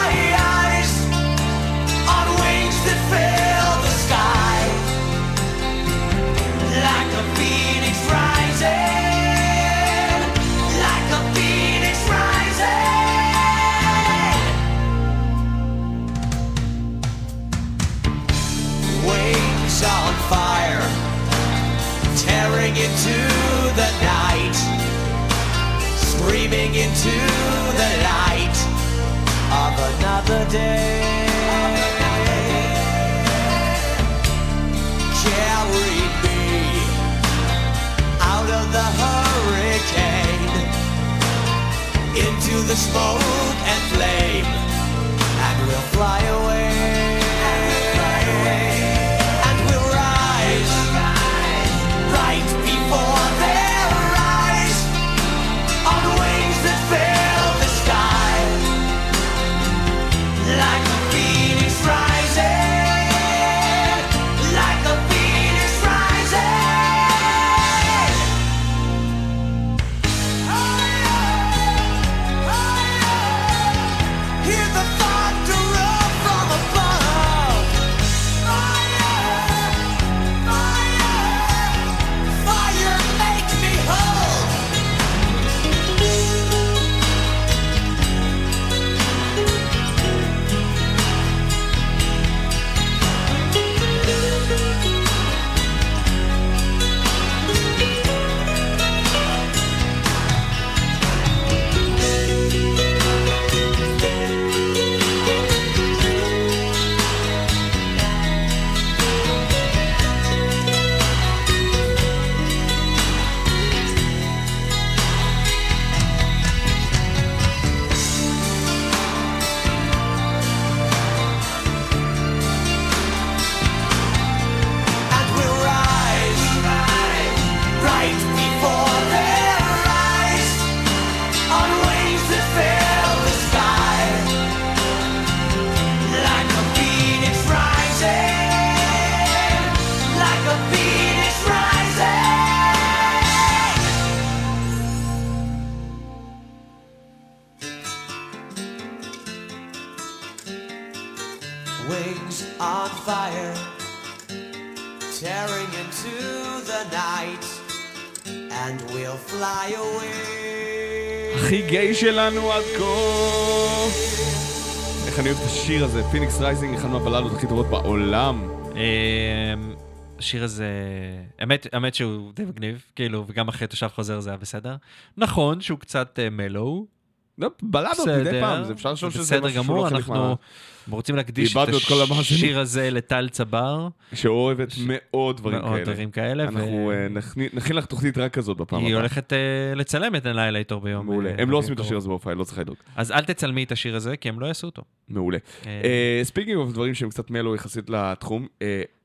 into the light of another day. Carry me out of the hurricane into the smoke and flame, and we'll fly away. מהבלדות הכי טובות בעולם. אמ, השיר הזה, האמת, האמת שהוא די מגניב, כאילו, וגם אחרי תושב חוזר זה היה בסדר. נכון שהוא קצת אה, מלואו, בלדות מדי פעם, זה אפשר לשאול שזה בסדר משהו שהוא גמור, לא חלק אנחנו מה... רוצים להקדיש את. השיר הזה לטל צבר, שאוהבת מאוד דברים מאוד כאלה. דברים כאלה, אנחנו אה, נכין- לך תוכנית רק כזאת בפעם היא הבאה. הולכת אה, לצלם את הלילה איתו ביום. מעולה. אה, הם לא עושים את. השיר הזה בהופעה, לא צריך לדאוג. אז אל תצלמי את השיר הזה, כי הם לא יעשו אותו. מעולה. Speaking of דברים שהם קצת mellow יחסית לתחום,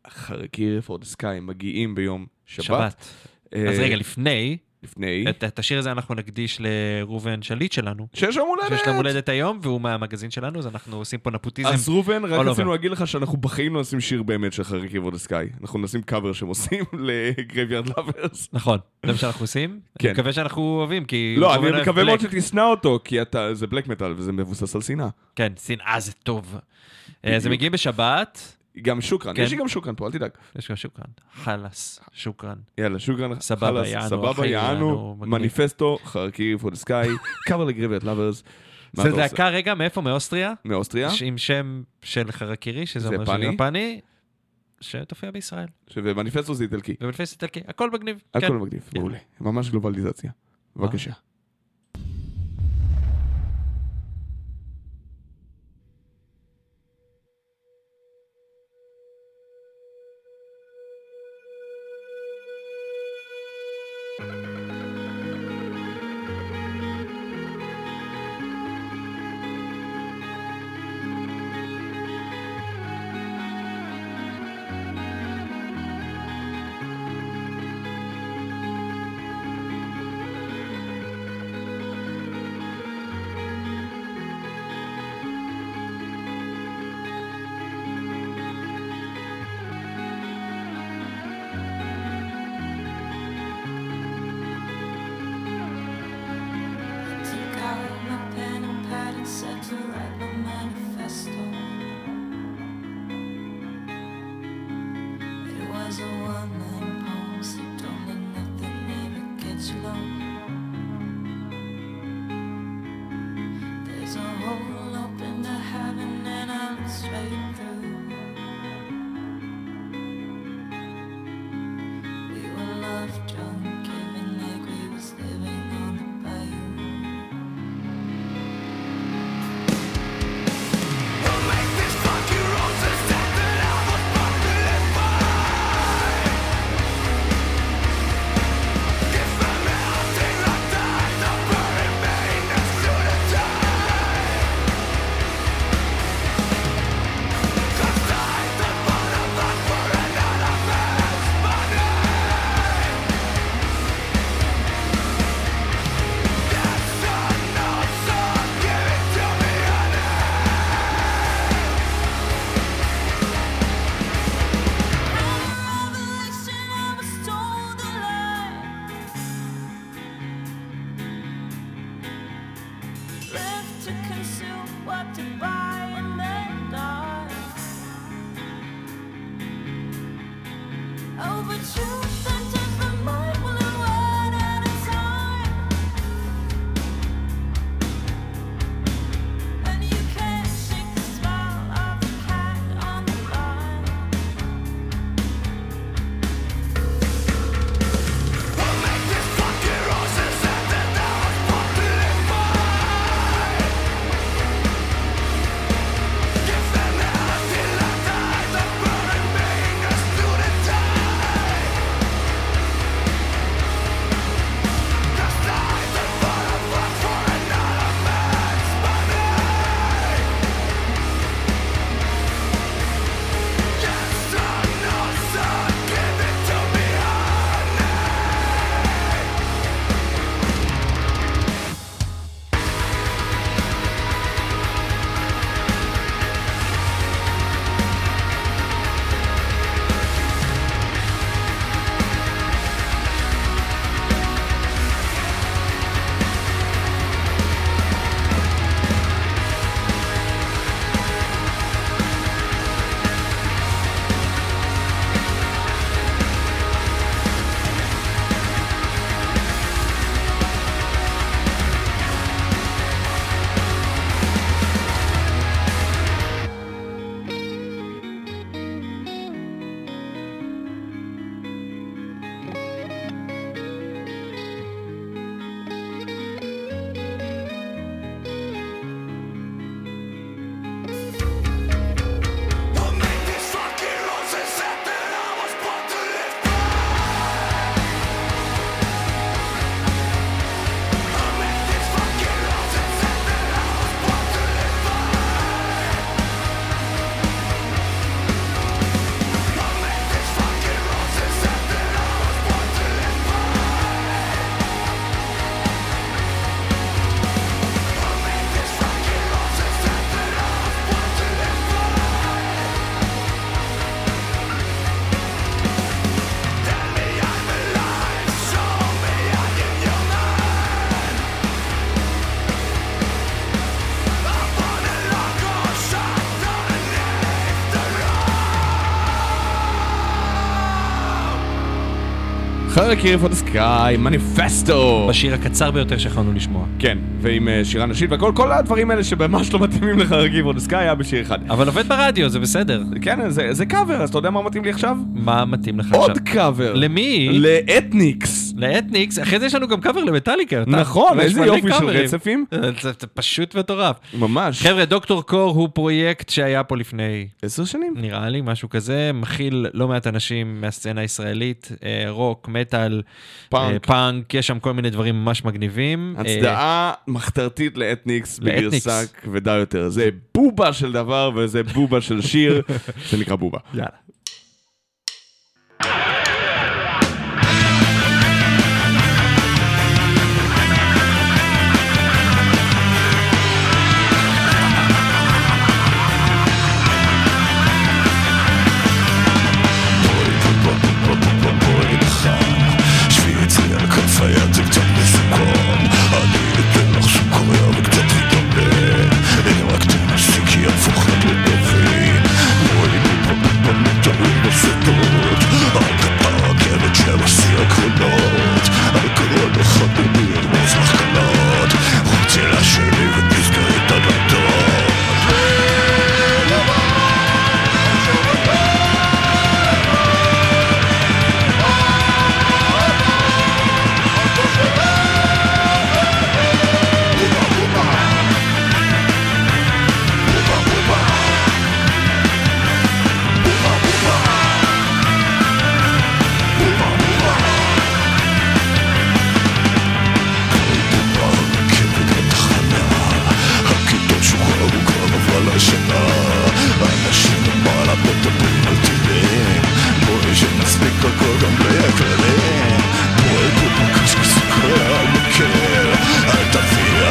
Harakiri for the Sky מגיעים ביום שבת. אז רגע, לפני, לפני. את את השיר הזה אנחנו נקדיש לראובן שליט שלנו. שיש יום הולדת. שיש לו הולדת היום, והוא מהמגזין שלנו, אז אנחנו עושים פה נפוטיזם. אז ראובן, רק רצינו. להגיד לך שאנחנו בחיים לא נשים שיר באמת של Harakiri for the Sky. אנחנו נשים קאבר שהם עושים ל Graveyard Lovers. נכון, זה מה שאנחנו עושים. כן. אני מקווה שאנחנו אוהבים, כי... לא, אני מקווה מאוד. שתשנא אותו, כי אתה- זה בלק מטאל וזה מבוסס על שנאה. כן, שנאה זה טוב. אז הם. מגיעים בשבת, גם שוקרן, כן. יש לי גם שוקרן פה, אל תדאג. יש גם שוקרן. חלאס, שוקרן. יאללה, שוקרן, סבבה, חלאס, יענו, סבבה, יענו. Manifesto, Harakiri for the Sky, קאבר ל Graveyard Lovers, זה? להקה רגע, מאיפה? מאוסטריה? מאוסטריה, עם שם של חרקירי, שזה זה אומר? שזה יפני, שתופיע בישראל. ומניפסטו זה איטלקי. ומלפס איטלקי, הכל מגניב. הכל כן. מגניב. מעולה. ממש גלובליזציה. בבקשה. Harakiri for the Sky, Manifesto. בשיר הקצר ביותר שיכולנו לשמוע. כן, ועם אה, שירה נשית וכל כל הדברים האלה שממש לא מתאימים ל Harakiri for the Sky היה בשיר אחד. אבל עובד ברדיו, זה בסדר. כן, זה- זה קאבר, אז אתה יודע מה מתאים לי עכשיו? מה מתאים לך עוד עכשיו? קאבר. למי? לאתניקס. לאתניקס, אחרי זה יש לנו גם קאבר למטאליקה. נכון, יש איזה יופי של. רצפים. זה זה פשוט מטורף. ממש. חבר'ה, דוקטור קור הוא פרויקט שהיה פה לפני, עשר שנים? נראה לי, משהו כזה, מכיל לא מעט אנשים מהסצנה הישראלית, אה, רוק, מטאל, פאנק. אה, פאנק, יש שם כל מיני דברים ממש מגניבים. אה, הצדעה מחתרתית לאתניקס. בגרסה כבדה יותר. זה בובה של דבר וזה בובה של שיר, זה נקרא בובה. יאללה.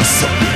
Sabia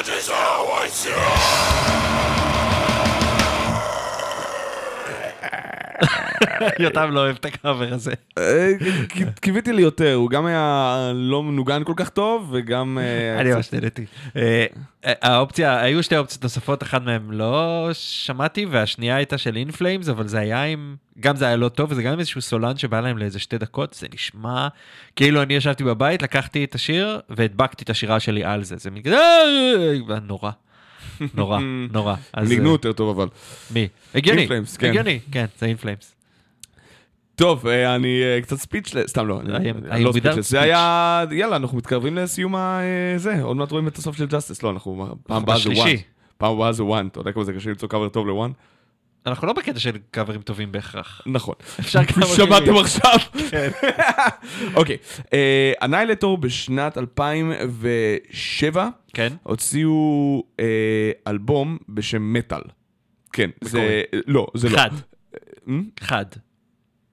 That is how I see. יותם לא אוהב את הקאבר הזה. אה, קיוויתי לי יותר, הוא גם היה לא מנוגן כל כך טוב, וגם... אה, אני ממש נהניתי. אה, האופציה, היו שתי אופציות נוספות, אחת מהן לא שמעתי, והשנייה הייתה של אינפלאמס, אבל זה היה עם, גם זה היה לא טוב, וזה גם עם איזשהו סולן שבא להם לאיזה שתי דקות, זה נשמע כאילו אני ישבתי בבית, לקחתי את השיר, והדבקתי את השירה שלי על זה, זה "אה", נורא, נורא, נורא. אז, ניגנו אה, יותר טוב אבל. מי? הגיוני, כן. הגיוני, כן, זה In Flames. טוב, אה, אני אה, קצת speechless, סתם לא, אני- לא speechless, זה. היה, יאללה, אנחנו מתקרבים לסיום ה... אה, זה, עוד מעט רואים את הסוף של Justice, לא, אנחנו, פעם הבאה זה. One. פעם הבאה זה One, אתה יודע כמה זה קשה למצוא קאבר טוב ל One? אנחנו לא בקטע של קאברים טובים בהכרח. נכון. אפשר כמה שמעתם. עכשיו? אוקיי, אניילטור בשנת 2007 כן? הוציאו אה, אלבום בשם מטאל. כן, זה... לא, זה לא. חד, אה? חד,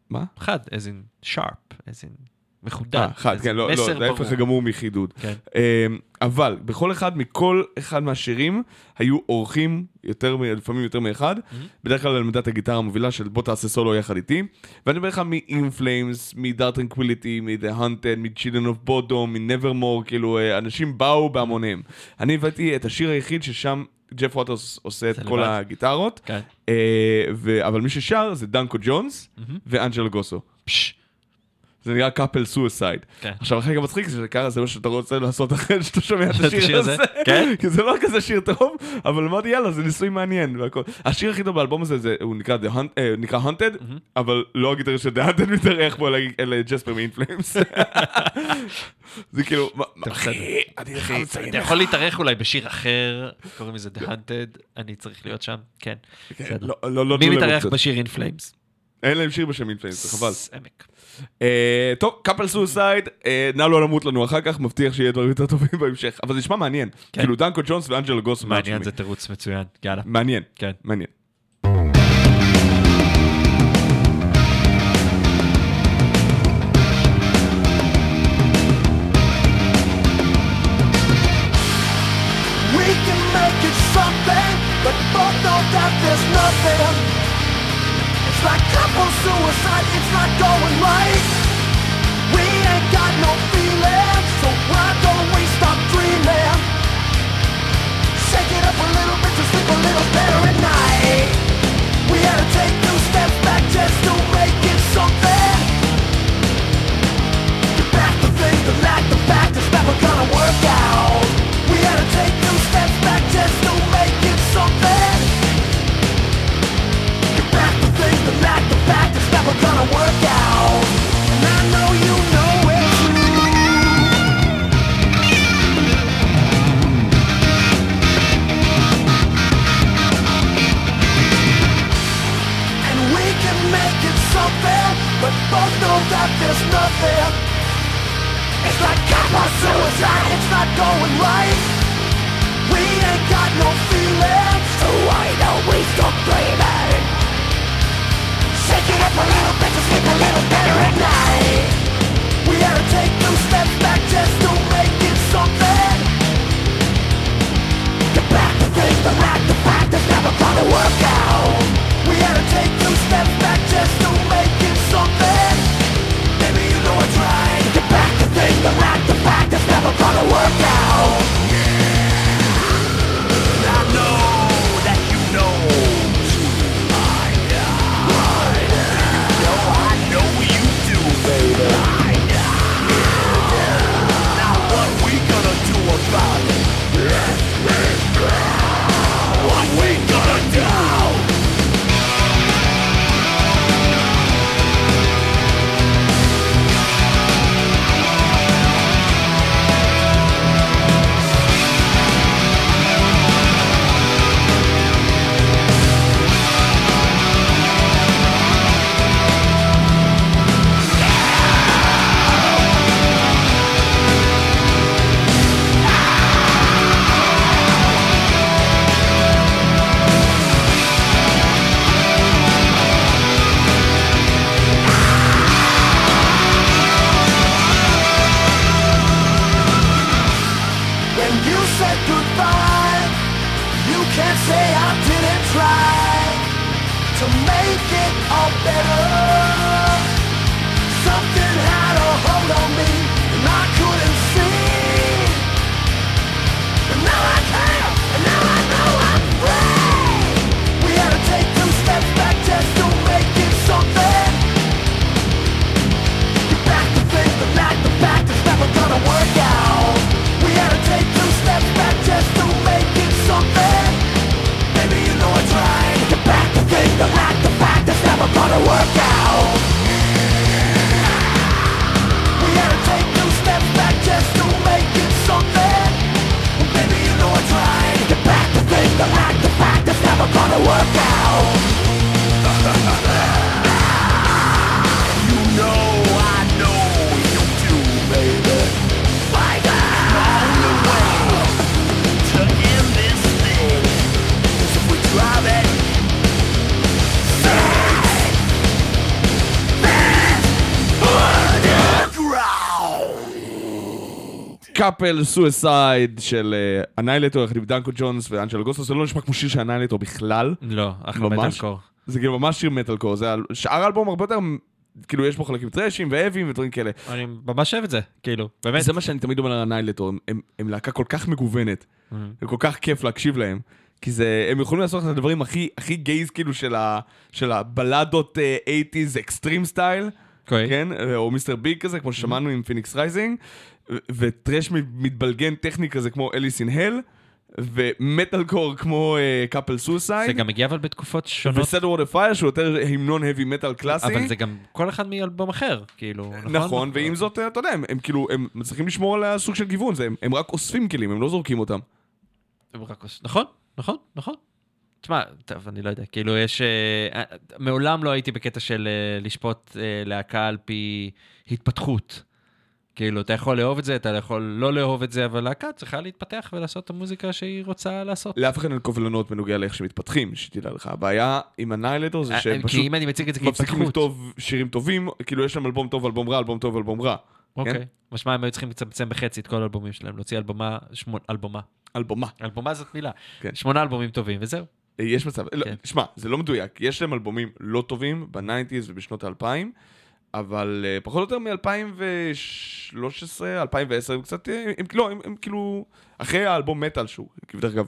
מה? חד, as in sharp, as in מחודד. אה, חד, כן, לא, לא, זה ההפך. הגמור מחידוד. כן. אמ, אבל בכל אחד, מכל אחד מהשירים, היו אורחים, יותר, לפעמים יותר מאחד, בדרך כלל על עמדת הגיטרה המובילה של בוא תעשה סולו יחד איתי, ואני אומר לך מ-In Flames, מ- Dark Tranquillity, מ- The Haunted, מ-Children of Bodom, מ-Nevermore, כאילו, אה, אנשים באו בהמוניהם. אני הבאתי את השיר היחיד ששם ג'ף ווטרס עושה את כל. הגיטרות, כן. אה, אבל מי ששר זה דנקו ג'ונס ואנג'לה גוסו. פש, זה נקרא Couple Suicide. כן. עכשיו, החלק המצחיק זה שככה זה מה שאתה רוצה לעשות אחרי שאתה שומע את השיר הזה? כן? כי זה לא כזה שיר טוב, אבל אמרתי יאללה, זה ניסוי מעניין והכל. השיר הכי טוב באלבום הזה, זה- הוא נקרא אה, Haunted, אבל לא הגיטריסט של The Haunted מתארח בו, אלא- ג'ספר מ In Flames. זה כאילו, אחי, אני חייב לציין אתה לך. יכול להתארח אולי בשיר אחר, קוראים לזה The Haunted, אני צריך להיות שם, כן. כן. לא- לא- לא מי מתארח. בשיר Flames? אין להם שיר בשם In Flames, זה חבל. עמק. אה, טוב, Couple Suicide, נא לא למות לנו אחר כך, מבטיח שיהיה דברים יותר טובים בהמשך. אבל זה נשמע מעניין. כן. כאילו דנקו ג'ונס ואנג'לו גוסו. מעניין, זה תירוץ מצוין, יאללה. מעניין. כן. מעניין. We can make it something, but both know that there's nothing. Like couple suicide, it's not going right. We ain't got no feeling, so why don't we stop dreaming? Shake it up a little bit to sleep a little better both know that there's nothing. It's like cop or suicide, it's not going right. We ain't got no feelings, so why don't we stop dreaming? It up a little bit to sleep a little better at night. Couple Suicide של Annihilator יחד עם דנקו ג'ונס ואנג'לה גוסו, זה לא נשמע כמו שיר של Annihilator בכלל. לא, אחלה. מטאלקור. זה כאילו ממש שיר מטאל קור, זה שאר האלבום הרבה יותר, כאילו יש בו חלקים thrash ים ו heavy ים ודברים כאלה. אני ממש אוהב את זה, כאילו, באמת. זה מה שאני תמיד אומר על Annihilator, הם- הם- הם להקה כל כך מגוונת, וכל כך כיף להקשיב להם. כי זה, הם יכולים לעשות את הדברים הכי, הכי גייז כאילו של, ה, של הבלדות אה, 80's Extreme style, אוקיי. כן? או Mr. Big כזה, כמו ששמענו עם Phoenix Rising, ו thrash מתבלגן טכני כזה כמו Alison Hell, ומטאל קור כמו Couple Suicide, גם הגיע אבל בתקופות שונות, ו Set the World on Fire שהוא יותר המנון heavy metal קלאסי. אבל זה גם כל אחד מאלבום אחר, כאילו, נכון? נכון, ועם זאת, אתה יודע, הם, כאילו, הם מצליחים לשמור על הסוג של גיוון, זה, הם, רק אוספים כלים, הם לא זורקים אותם. הם רק עוש- נכון, נכון, נכון. תשמע, טוב, אני לא יודע, כאילו יש... אה, אה, מעולם לא הייתי בקטע של אה, לשפוט אה, להקה על פי התפתחות. כאילו, אתה יכול לאהוב את זה, אתה יכול לא לאהוב את זה, אבל להקה צריכה להתפתח ולעשות את המוזיקה שהיא רוצה לעשות. לאף אחד אין קובלנות בנוגע לאיך שמתפתחים, שתדע לך. הבעיה עם הניילטור זה אה, שהם כי פשוט אם אני מציג את זה מפסיקים כהתפתחות, לכתוב שירים טובים, כאילו יש להם אלבום טוב, אלבום רע, אלבום טוב, אלבום רע. אוקיי. משמע, הם היו צריכים לצמצם בחצי את כל האלבומים שלהם, להוציא אלבומה, שמונה, אלבומה. אלבומה. אלבומה זאת מילה. כן. שמונה אלבומים טובים, וזהו. אה, יש מצב, לא, כן. שמע, זה לא מדויק, יש להם אלבומים לא טובים ב nineties ובשנות האלפיים, אבל אה, פחות או יותר מ-2013, 2010, הם קצת, אה, הם, לא, הם, הם כאילו, אחרי האלבום מטאל שהוא, דרך אגב,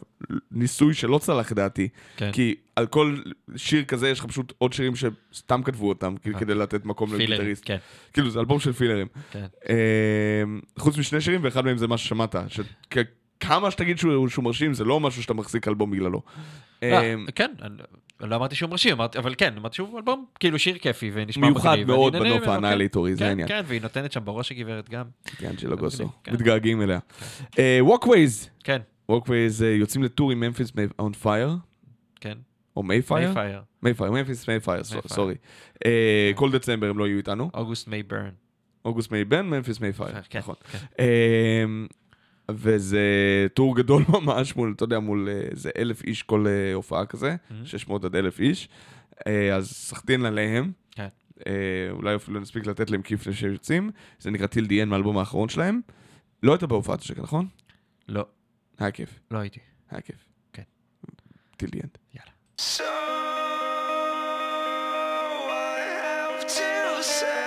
ניסוי שלא צלח לדעתי, כן. כי על כל שיר כזה יש לך פשוט עוד שירים שסתם כתבו אותם, כאילו, כדי לתת מקום לגיטריסט. כן. כאילו, זה אלבום של filler ים. כן. אה, חוץ משני שירים, ואחד מהם זה מה ששמעת, שכמה שתגיד שהוא, שהוא מרשים, זה לא משהו שאתה מחזיק אלבום בגללו. אה, אה, כן, לא אמרתי שהוא מרשים, אבל כן, אמרתי שהוא אלבום, כאילו שיר כיפי ונשמע מיוחד מגניב, מאוד ואני נהנה בנוף כן. ה Annihilator, זה כן, העניין. כן, והיא נותנת שם בראש הגברת גם. אנג'לה גוסו, כן. מתגעגעים אליה. אה, Walkways, כן, Walkways אה, יוצאים ל tour עם Memphis on Fire, כן. או מייפייר? מייפייר, מייפייר, ממפיס מייפייר. sorry. אה, כל דצמבר הם לא יהיו איתנו. August May Burn. August May Burn, Memphis May Fire, כן, נכון. וזה tour גדול ממש מול, אתה יודע, מול אה, איזה אלף איש כל אה, הופעה כזה, Mhm. 600 עד אלף איש. אה, אז סחטין עליהם. כן. אולי אפילו נספיק לתת להם כיף לפני שהם יוצאים. זה נקרא Till the End מהאלבום האחרון שלהם. לא הייתה בהופעת השקה, נכון? לא, היה כיף, לא הייתי. היה כיף. כן. טיל די אנד. יאללה. So I have to say,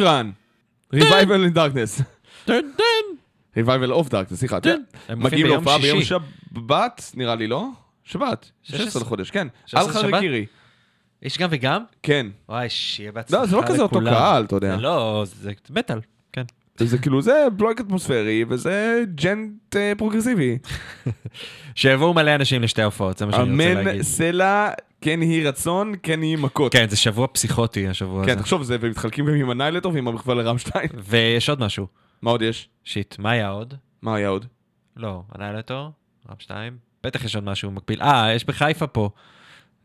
שוקרן. Revival in Darkness. Revival of Darkness, סליחה. מגיעים להופעה ביום שבת, נראה לי, לא? שבת. 16 לחודש, כן. על חרקירי. יש גם וגם? כן. וואי, שיהיה בהצלחה לכולם. לא, זה לא כזה אותו קהל, אתה יודע. לא, זה מטאל, כן. זה כאילו, זה black אטמוספרי, וזה djent אה, פרוגרסיבי. שיבואו מלא אנשים לשתי הופעות, זה מה שאני רוצה להגיד. אמן סלע כן יהי רצון, כן יהי מכות. כן, זה שבוע פסיכוטי השבוע כן, הזה. כן, תחשוב, זה, ומתחלקים גם עם Annihilator ועם המחווה לרמשטיין. ויש עוד משהו. מה עוד יש? שיט, מה היה עוד? מה היה עוד? לא, הניילטור, רמשטיין, בטח יש עוד משהו מקביל. אה, יש בחיפה פה.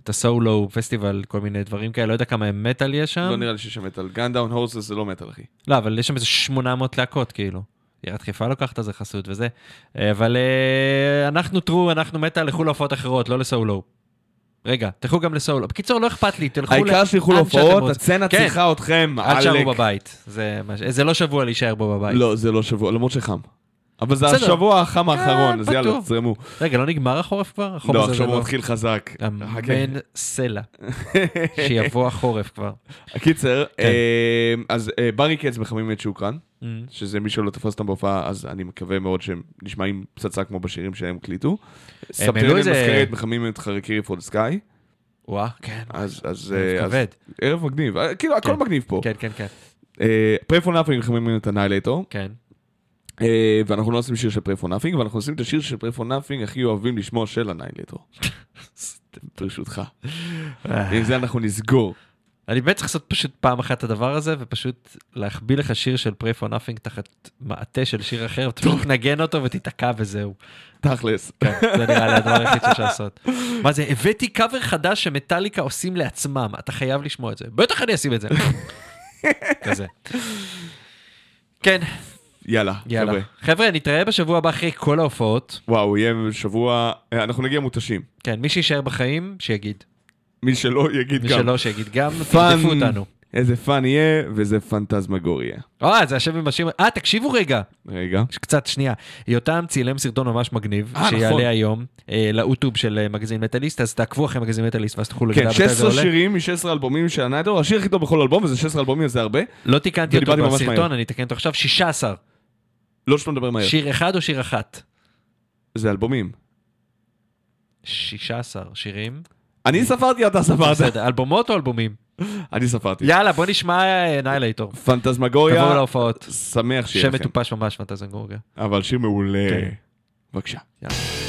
את הסולו פסטיבל, כל מיני דברים כאלה, לא יודע כמה מטאל יש שם. לא נראה לי שיש שם מטאל. גנדאון הורסס זה לא מטאל, אחי. לא, אבל יש שם איזה 800 להקות, כאילו. עיריית חיפה לוקחת איזה חסות וזה. אה, אבל אה, אנחנו טרו, אנחנו מטאל, לכו להופעות אחרות, לא לסולו. רגע, תלכו גם לסולו. בקיצור, לא אכפת לי, תלכו העיקר שאתם להופעות. הצצנה כן, צריכה אתכם. אל תשארו עלק. בבית. זה לא שבוע להישאר בו בבית. לא, זה לא שבוע, למרות שחם. אבל זה. השבוע החם האחרון, אז יאללה, בטוח. תזרמו. רגע, לא נגמר החורף כבר? לא, עכשיו זה הוא מתחיל חזק. אמן סלע. שיבוא החורף כבר. הקיצר, כן. אה, אז אה, בריקדס מחממים את שוקרן, Mm. שזה מי שלא תפס אותם בהופעה, אז אני מקווה מאוד שהם נשמעים פצצה כמו בשירים שהם הקליטו. איזה- מסקרט מחממים את חרקירי פור סקאי, וואה, כן. אז אה. ערב מגניב, אה, כאילו הכל כן. מגניב פה. כן, כן, כן. Pray for Nothing מחממים את Annihilator, כן. אה, ואנחנו לא עושים שיר של Pray for Nothing, ואנחנו עושים את השיר של Pray for Nothing הכי אוהבים לשמוע של Annihilator. ברשותך. עם זה אנחנו נסגור. אני באמת צריך לעשות פשוט פעם אחת את הדבר הזה, ופשוט להחביא לך שיר של Pray for Nothing תחת מעטה של שיר אחר, ואתה פשוט תנגן אותו ותיתקע וזהו. תכלס. כן, זה נראה לי הדבר היחיד שאפשר לעשות. מה זה, הבאתי קאבר חדש שמטאליקה עושים לעצמם, אתה חייב לשמוע את זה. בטח אני אשים את זה. כזה. כן, יאללה, יאללה. חבר'ה. חבר'ה, נתראה בשבוע הבא אחרי כל ההופעות. וואו, יהיה שבוע, אה, אנחנו נגיע מותשים. כן, מי שיישאר בחיים, שיגיד. מי שלא יגיד מי גם. שלא, שיגיד גם, fun. תרדפו אותנו. איזה fun יהיה, וזה Phantasmagoria. אה, זה השם עם השם. אה, תקשיבו רגע. רגע. קצת שנייה, יותם צילם סרטון ממש מגניב, אה, נכון. שיעלה היום אה, לאוטוב של אה, מגזין מטאליסט, אז תעקבו אחרי מגזין מטאליסט ואז תוכלו כן, לדעת מתי זה 16 עולה. שירים מ-16 אלבומים של הנייטור, השיר הכי טוב בכל אלבום, וזה 16 אלבומים, זה הרבה. לא תיקנתי אותו. בסרטון, אני אתקן אותו עכשיו, 16. לא שאתה מדבר מהר. שיר אחד או שיר אחת? זה אלבומים. 16 שירים. אני ספרתי, אתה ספרת. בסדר, אלבומות או אלבומים? אני ספרתי. יאללה, בוא נשמע נייילייטור. תבואו פנטזמגוריה, להופעות. שמח שיהיה שם לכם. מטופש ממש פנטזנגורגיה. אבל שיר מעולה. כן. בבקשה. I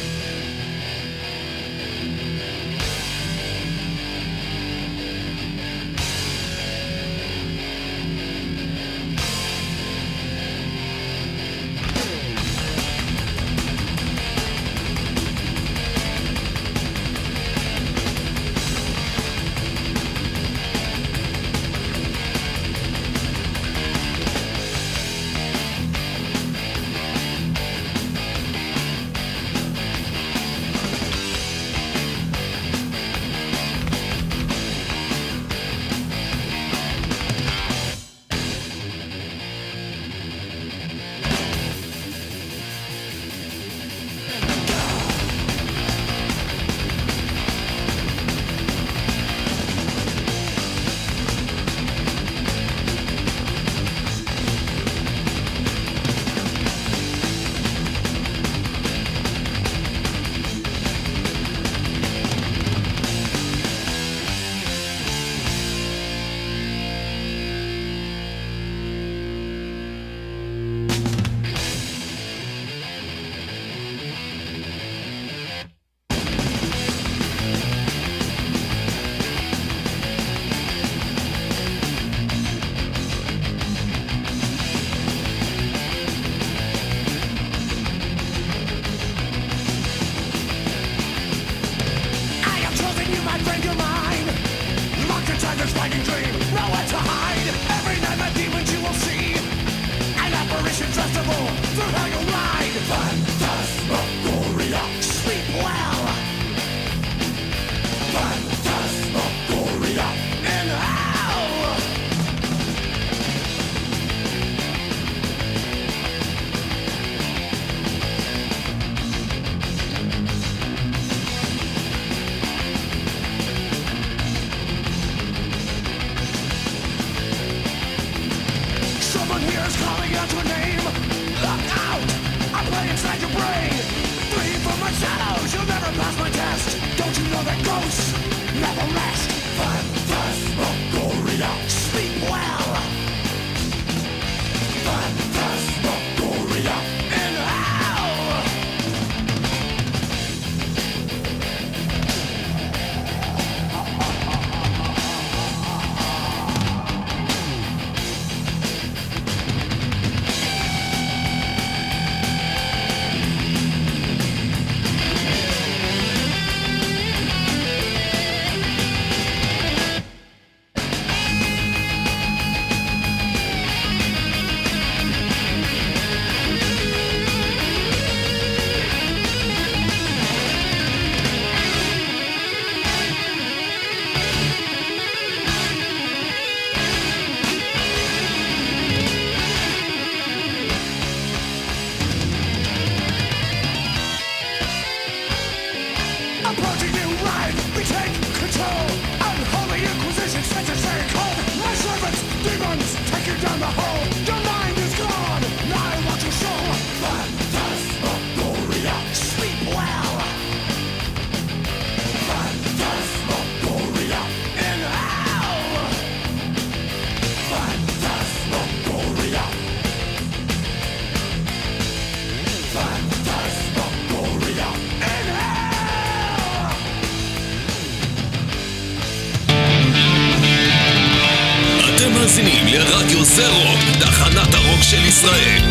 הרוק